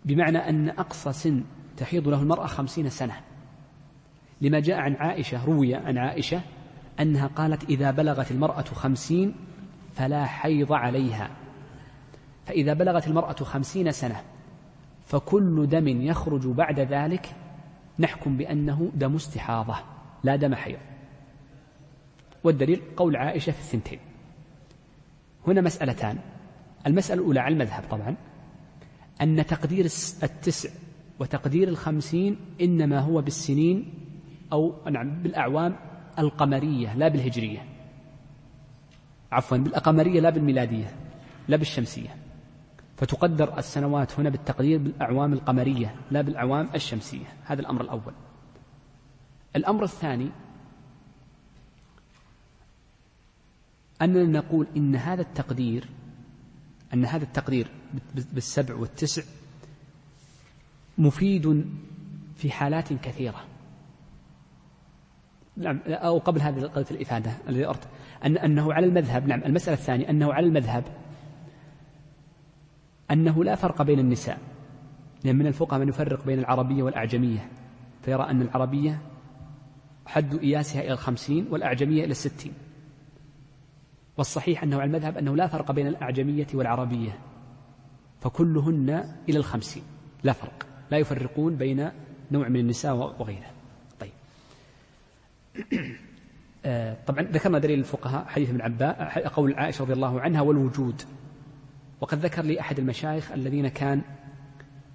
بمعنى أن أقصى سن تحيض له المرأة خمسين سنة. لما جاء عن عائشة روي عن عائشة أنها قالت إذا بلغت المرأة خمسين فلا حيض عليها. فإذا بلغت المرأة خمسين سنة فكل دم يخرج بعد ذلك نحكم بأنه دم استحاضة لا دم حيض. والدليل قول عائشة في الثنتين. هنا مسألتان. المسألة الأولى على المذهب طبعا أن تقدير التسع وتقدير الخمسين إنما هو بالسنين أو نعم بالأعوام القمرية لا بالهجرية. عفوا بالقمرية لا بالميلادية لا بالشمسية. فتقدر السنوات هنا بالتقدير بالأعوام القمرية لا بالأعوام الشمسية. هذا الأمر الأول. الأمر الثاني أننا نقول إن هذا التقدير أن هذا التقدير بالسبع والتسع مفيد في حالات كثيرة. نعم أو قبل هذه قضية الإفادة الذي أردت أن أنه على المذهب نعم المسألة الثانية أنه على المذهب أنه لا فرق بين النساء. لأن من الفقهاء من يفرق بين العربية والأعجمية. فيرى أن العربية حد إياسها إلى الخمسين والأعجمية إلى الستين. والصحيح أنه على المذهب أنه لا فرق بين الأعجمية والعربية. فكلهن إلى الخمسين. لا فرق. لا يفرقون بين نوع من النساء وغيره طبعا ذكرنا دليل الفقهاء حديث ابن عباس قول عائشة رضي الله عنها والوجود. وقد ذكر لي أحد المشايخ الذين كان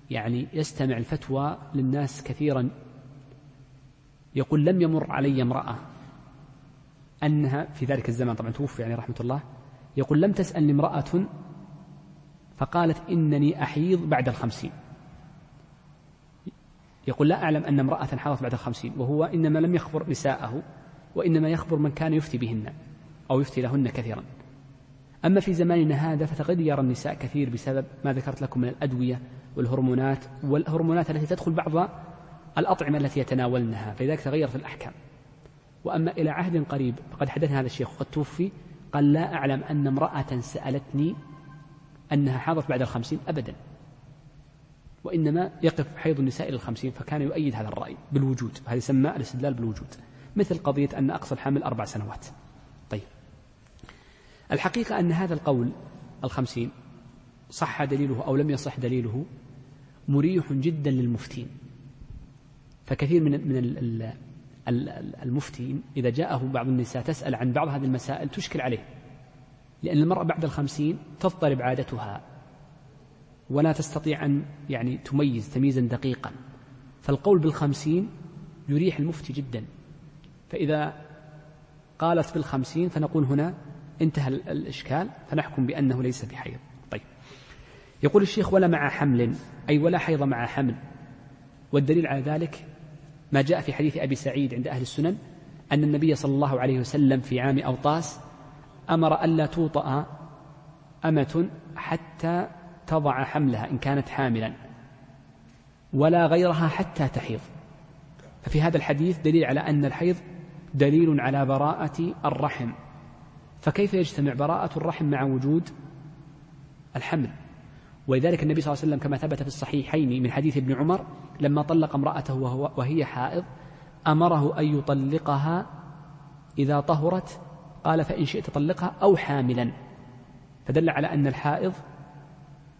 يعني يستمع الفتوى للناس كثيرا يقول لم يمر علي امرأة أنها في ذلك الزمان طبعا توفي يعني رحمة الله يقول لم تسألني امرأة فقالت إنني أحيض بعد الخمسين. يقول لا أعلم أن امرأة حاضت بعد الخمسين وهو إنما لم يخبر نساءه وإنما يخبر من كان يفتي بهن أو يفتي لهن كثيرا. أما في زماننا هذا فتغير النساء كثير بسبب ما ذكرت لكم من الأدوية والهرمونات والهرمونات التي تدخل بعض الأطعمة التي يتناولنها فلذلك تغيرت الأحكام. وأما إلى عهد قريب فقد حدثنا هذا الشيخ وقد توفي قال لا أعلم أن امرأة سألتني أنها حاضت بعد الخمسين أبدا. وإنما يقف حيض النساء إلى الخمسين فكان يؤيد هذا الرأي بالوجود هذا يسمى الاستدلال بالوجود مثل قضية أن أقصى الحمل أربع سنوات. طيب. الحقيقة أن هذا القول الخمسين صح دليله أو لم يصح دليله مريح جدا للمفتين. فكثير من من المفتين إذا جاءه بعض النساء تسأل عن بعض هذه المسائل تشكل عليه لأن المرأة بعد الخمسين تضطرب عادتها ولا تستطيع أن يعني تميز تمييزا دقيقا. فالقول بالخمسين يريح المفتي جدا. فإذا قالت بالخمسين فنقول هنا انتهى الإشكال فنحكم بأنه ليس بحيض. طيب. يقول الشيخ ولا مع حمل أي ولا حيض مع حمل. والدليل على ذلك ما جاء في حديث أبي سعيد عند أهل السنن أن النبي صلى الله عليه وسلم في عام أوطاس أمر ألا توطأ أمة حتى تضع حملها إن كانت حاملا ولا غيرها حتى تحيض. ففي هذا الحديث دليل على أن الحيض دليل على براءة الرحم. فكيف يجتمع براءة الرحم مع وجود الحمل؟ ولذلك النبي صلى الله عليه وسلم كما ثبت في الصحيحين من حديث ابن عمر لما طلق امرأته وهو وهي حائض أمره أن يطلقها إذا طهرت قال فإن شئت طلقها أو حاملا. فدل على أن الحائض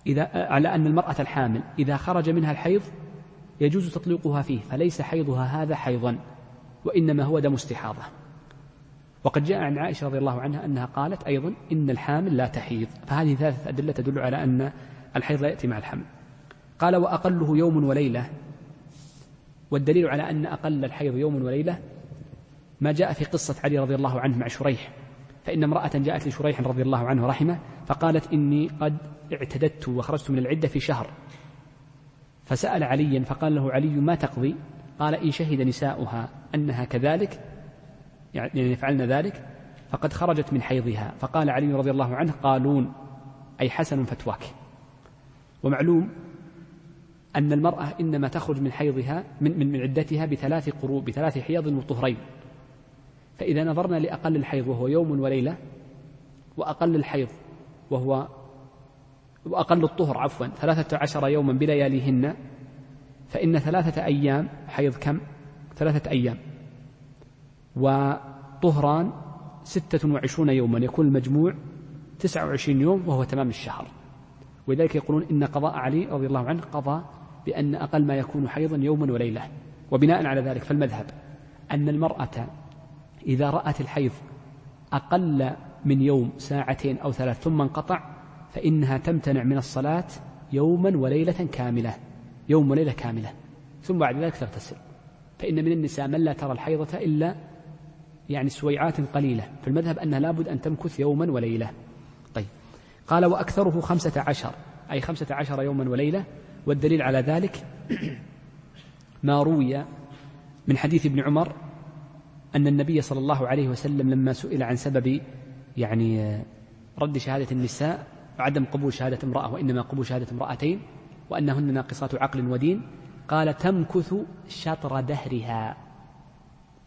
إذا على أن المرأة الحامل إذا خرج منها الحيض يجوز تطليقها فيه فليس حيضها هذا حيضا وإنما هو دم استحاضة. وقد جاء عن عائشة رضي الله عنها أنها قالت أيضا إن الحامل لا تحيض. فهذه ثلاثة أدلة تدل على أن الحيض لا يأتي مع الحمل. قال وأقله يوم وليلة. والدليل على أن أقل الحيض يوم وليلة ما جاء في قصة علي رضي الله عنه مع شريح. فإن امرأة جاءت لشريح رضي الله عنه رحمه فقالت إني قد اعتددت وخرجت من العدة في شهر. فسأل عليا فقال له علي ما تقضي؟ قال إن شهد نساؤها أنها كذلك يعني يفعلن ذلك فقد خرجت من حيضها. فقال علي رضي الله عنه قالون أي حسن فتواك. ومعلوم أن المرأة إنما تخرج من حيضها من, من, عدتها بثلاث قروء بثلاث حيض وطهرين. فإذا نظرنا لأقل الحيض وهو يوم وليلة وأقل الحيض وهو وأقل الطهر عفوا ثلاثة عشر يوما بلياليهن فإن ثلاثة أيام حيض كم؟ ثلاثة أيام. وطهران ستة وعشرون يوما يكون المجموع تسعة وعشرين يوم وهو تمام الشهر. ولذلك يقولون إن قضاء علي رضي الله عنه قضى بأن أقل ما يكون حيضا يوما وليلة. وبناء على ذلك فالمذهب أن المرأة إذا رأت الحيض أقل من يوم ساعتين أو ثلاث ثم انقطع فإنها تمتنع من الصلاة يوما وليلة كاملة يوم وليلة كاملة ثم بعد ذلك تغتسل. فإن من النساء من لا ترى الحيضة إلا يعني سويعات قليلة. فالمذهب أنها لابد أن تمكث يوما وليلة. طيب. قال وأكثره خمسة عشر أي خمسة عشر يوما وليلة. والدليل على ذلك ما روي من حديث ابن عمر أن النبي صلى الله عليه وسلم لما سئل عن سبب يعني رد شهادة النساء وعدم قبول شهادة امرأة وإنما قبول شهادة امرأتين وأنهن ناقصات عقل ودين قال تمكث شطر دهرها.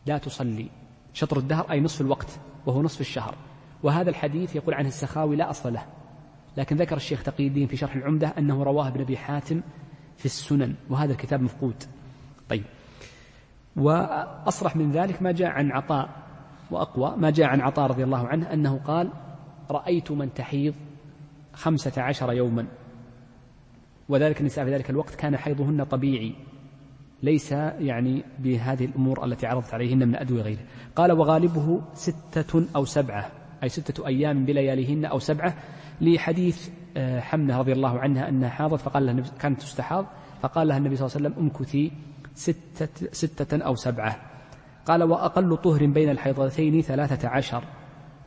لا تصلي. شطر الدهر أي نصف الوقت وهو نصف الشهر. وهذا الحديث يقول عنه السخاوي لا أصل له. لكن ذكر الشيخ تقي الدين في شرح العمدة أنه رواه ابن أبي حاتم في السنن وهذا الكتاب مفقود. طيب. وأصرح من ذلك ما جاء عن عطاء وأقوى ما جاء عن عطاء رضي الله عنه أنه قال رأيت من تحيض خمسة عشر يوما. وذلك النساء في ذلك الوقت كان حيضهن طبيعي ليس يعني بهذه الأمور التي عرضت عليهن من أدوية غيره. قال وغالبه ستة أو سبعة أي ستة أيام بلياليهن أو سبعة لحديث آه، حمنة رضي الله عنها أنها حاضت فقال لها كانت تستحاض فقال لها النبي صلى الله عليه وسلم امكثي ستة, ستة أو سبعة. قال وأقل طهر بين الحيضتين ثلاثة عشر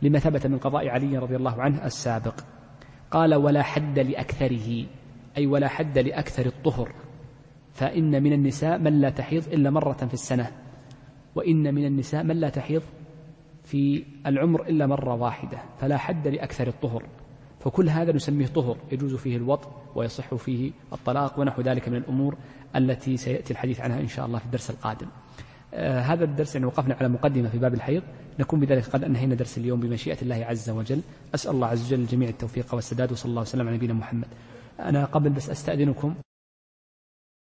لما ثبت من قضاء علي رضي الله عنه السابق. قال ولا حد لأكثره أي ولا حد لأكثر الطهر فإن من النساء من لا تحيض إلا مرة في السنة وإن من النساء من لا تحيض في العمر إلا مرة واحدة فلا حد لأكثر الطهر. فكل هذا نسميه طهر يجوز فيه الوطء ويصح فيه الطلاق ونحو ذلك من الأمور. التي سيأتي الحديث عنها إن شاء الله في الدرس القادم. آه هذا الدرس يعني وقفنا على مقدمة في باب الحيض. نكون بذلك قد أنهينا درس اليوم بمشيئة الله عز وجل. أسأل الله عز وجل الجميع التوفيق والسداد وصلى الله وسلم على نبينا محمد. أنا قبل بس أستأذنكم.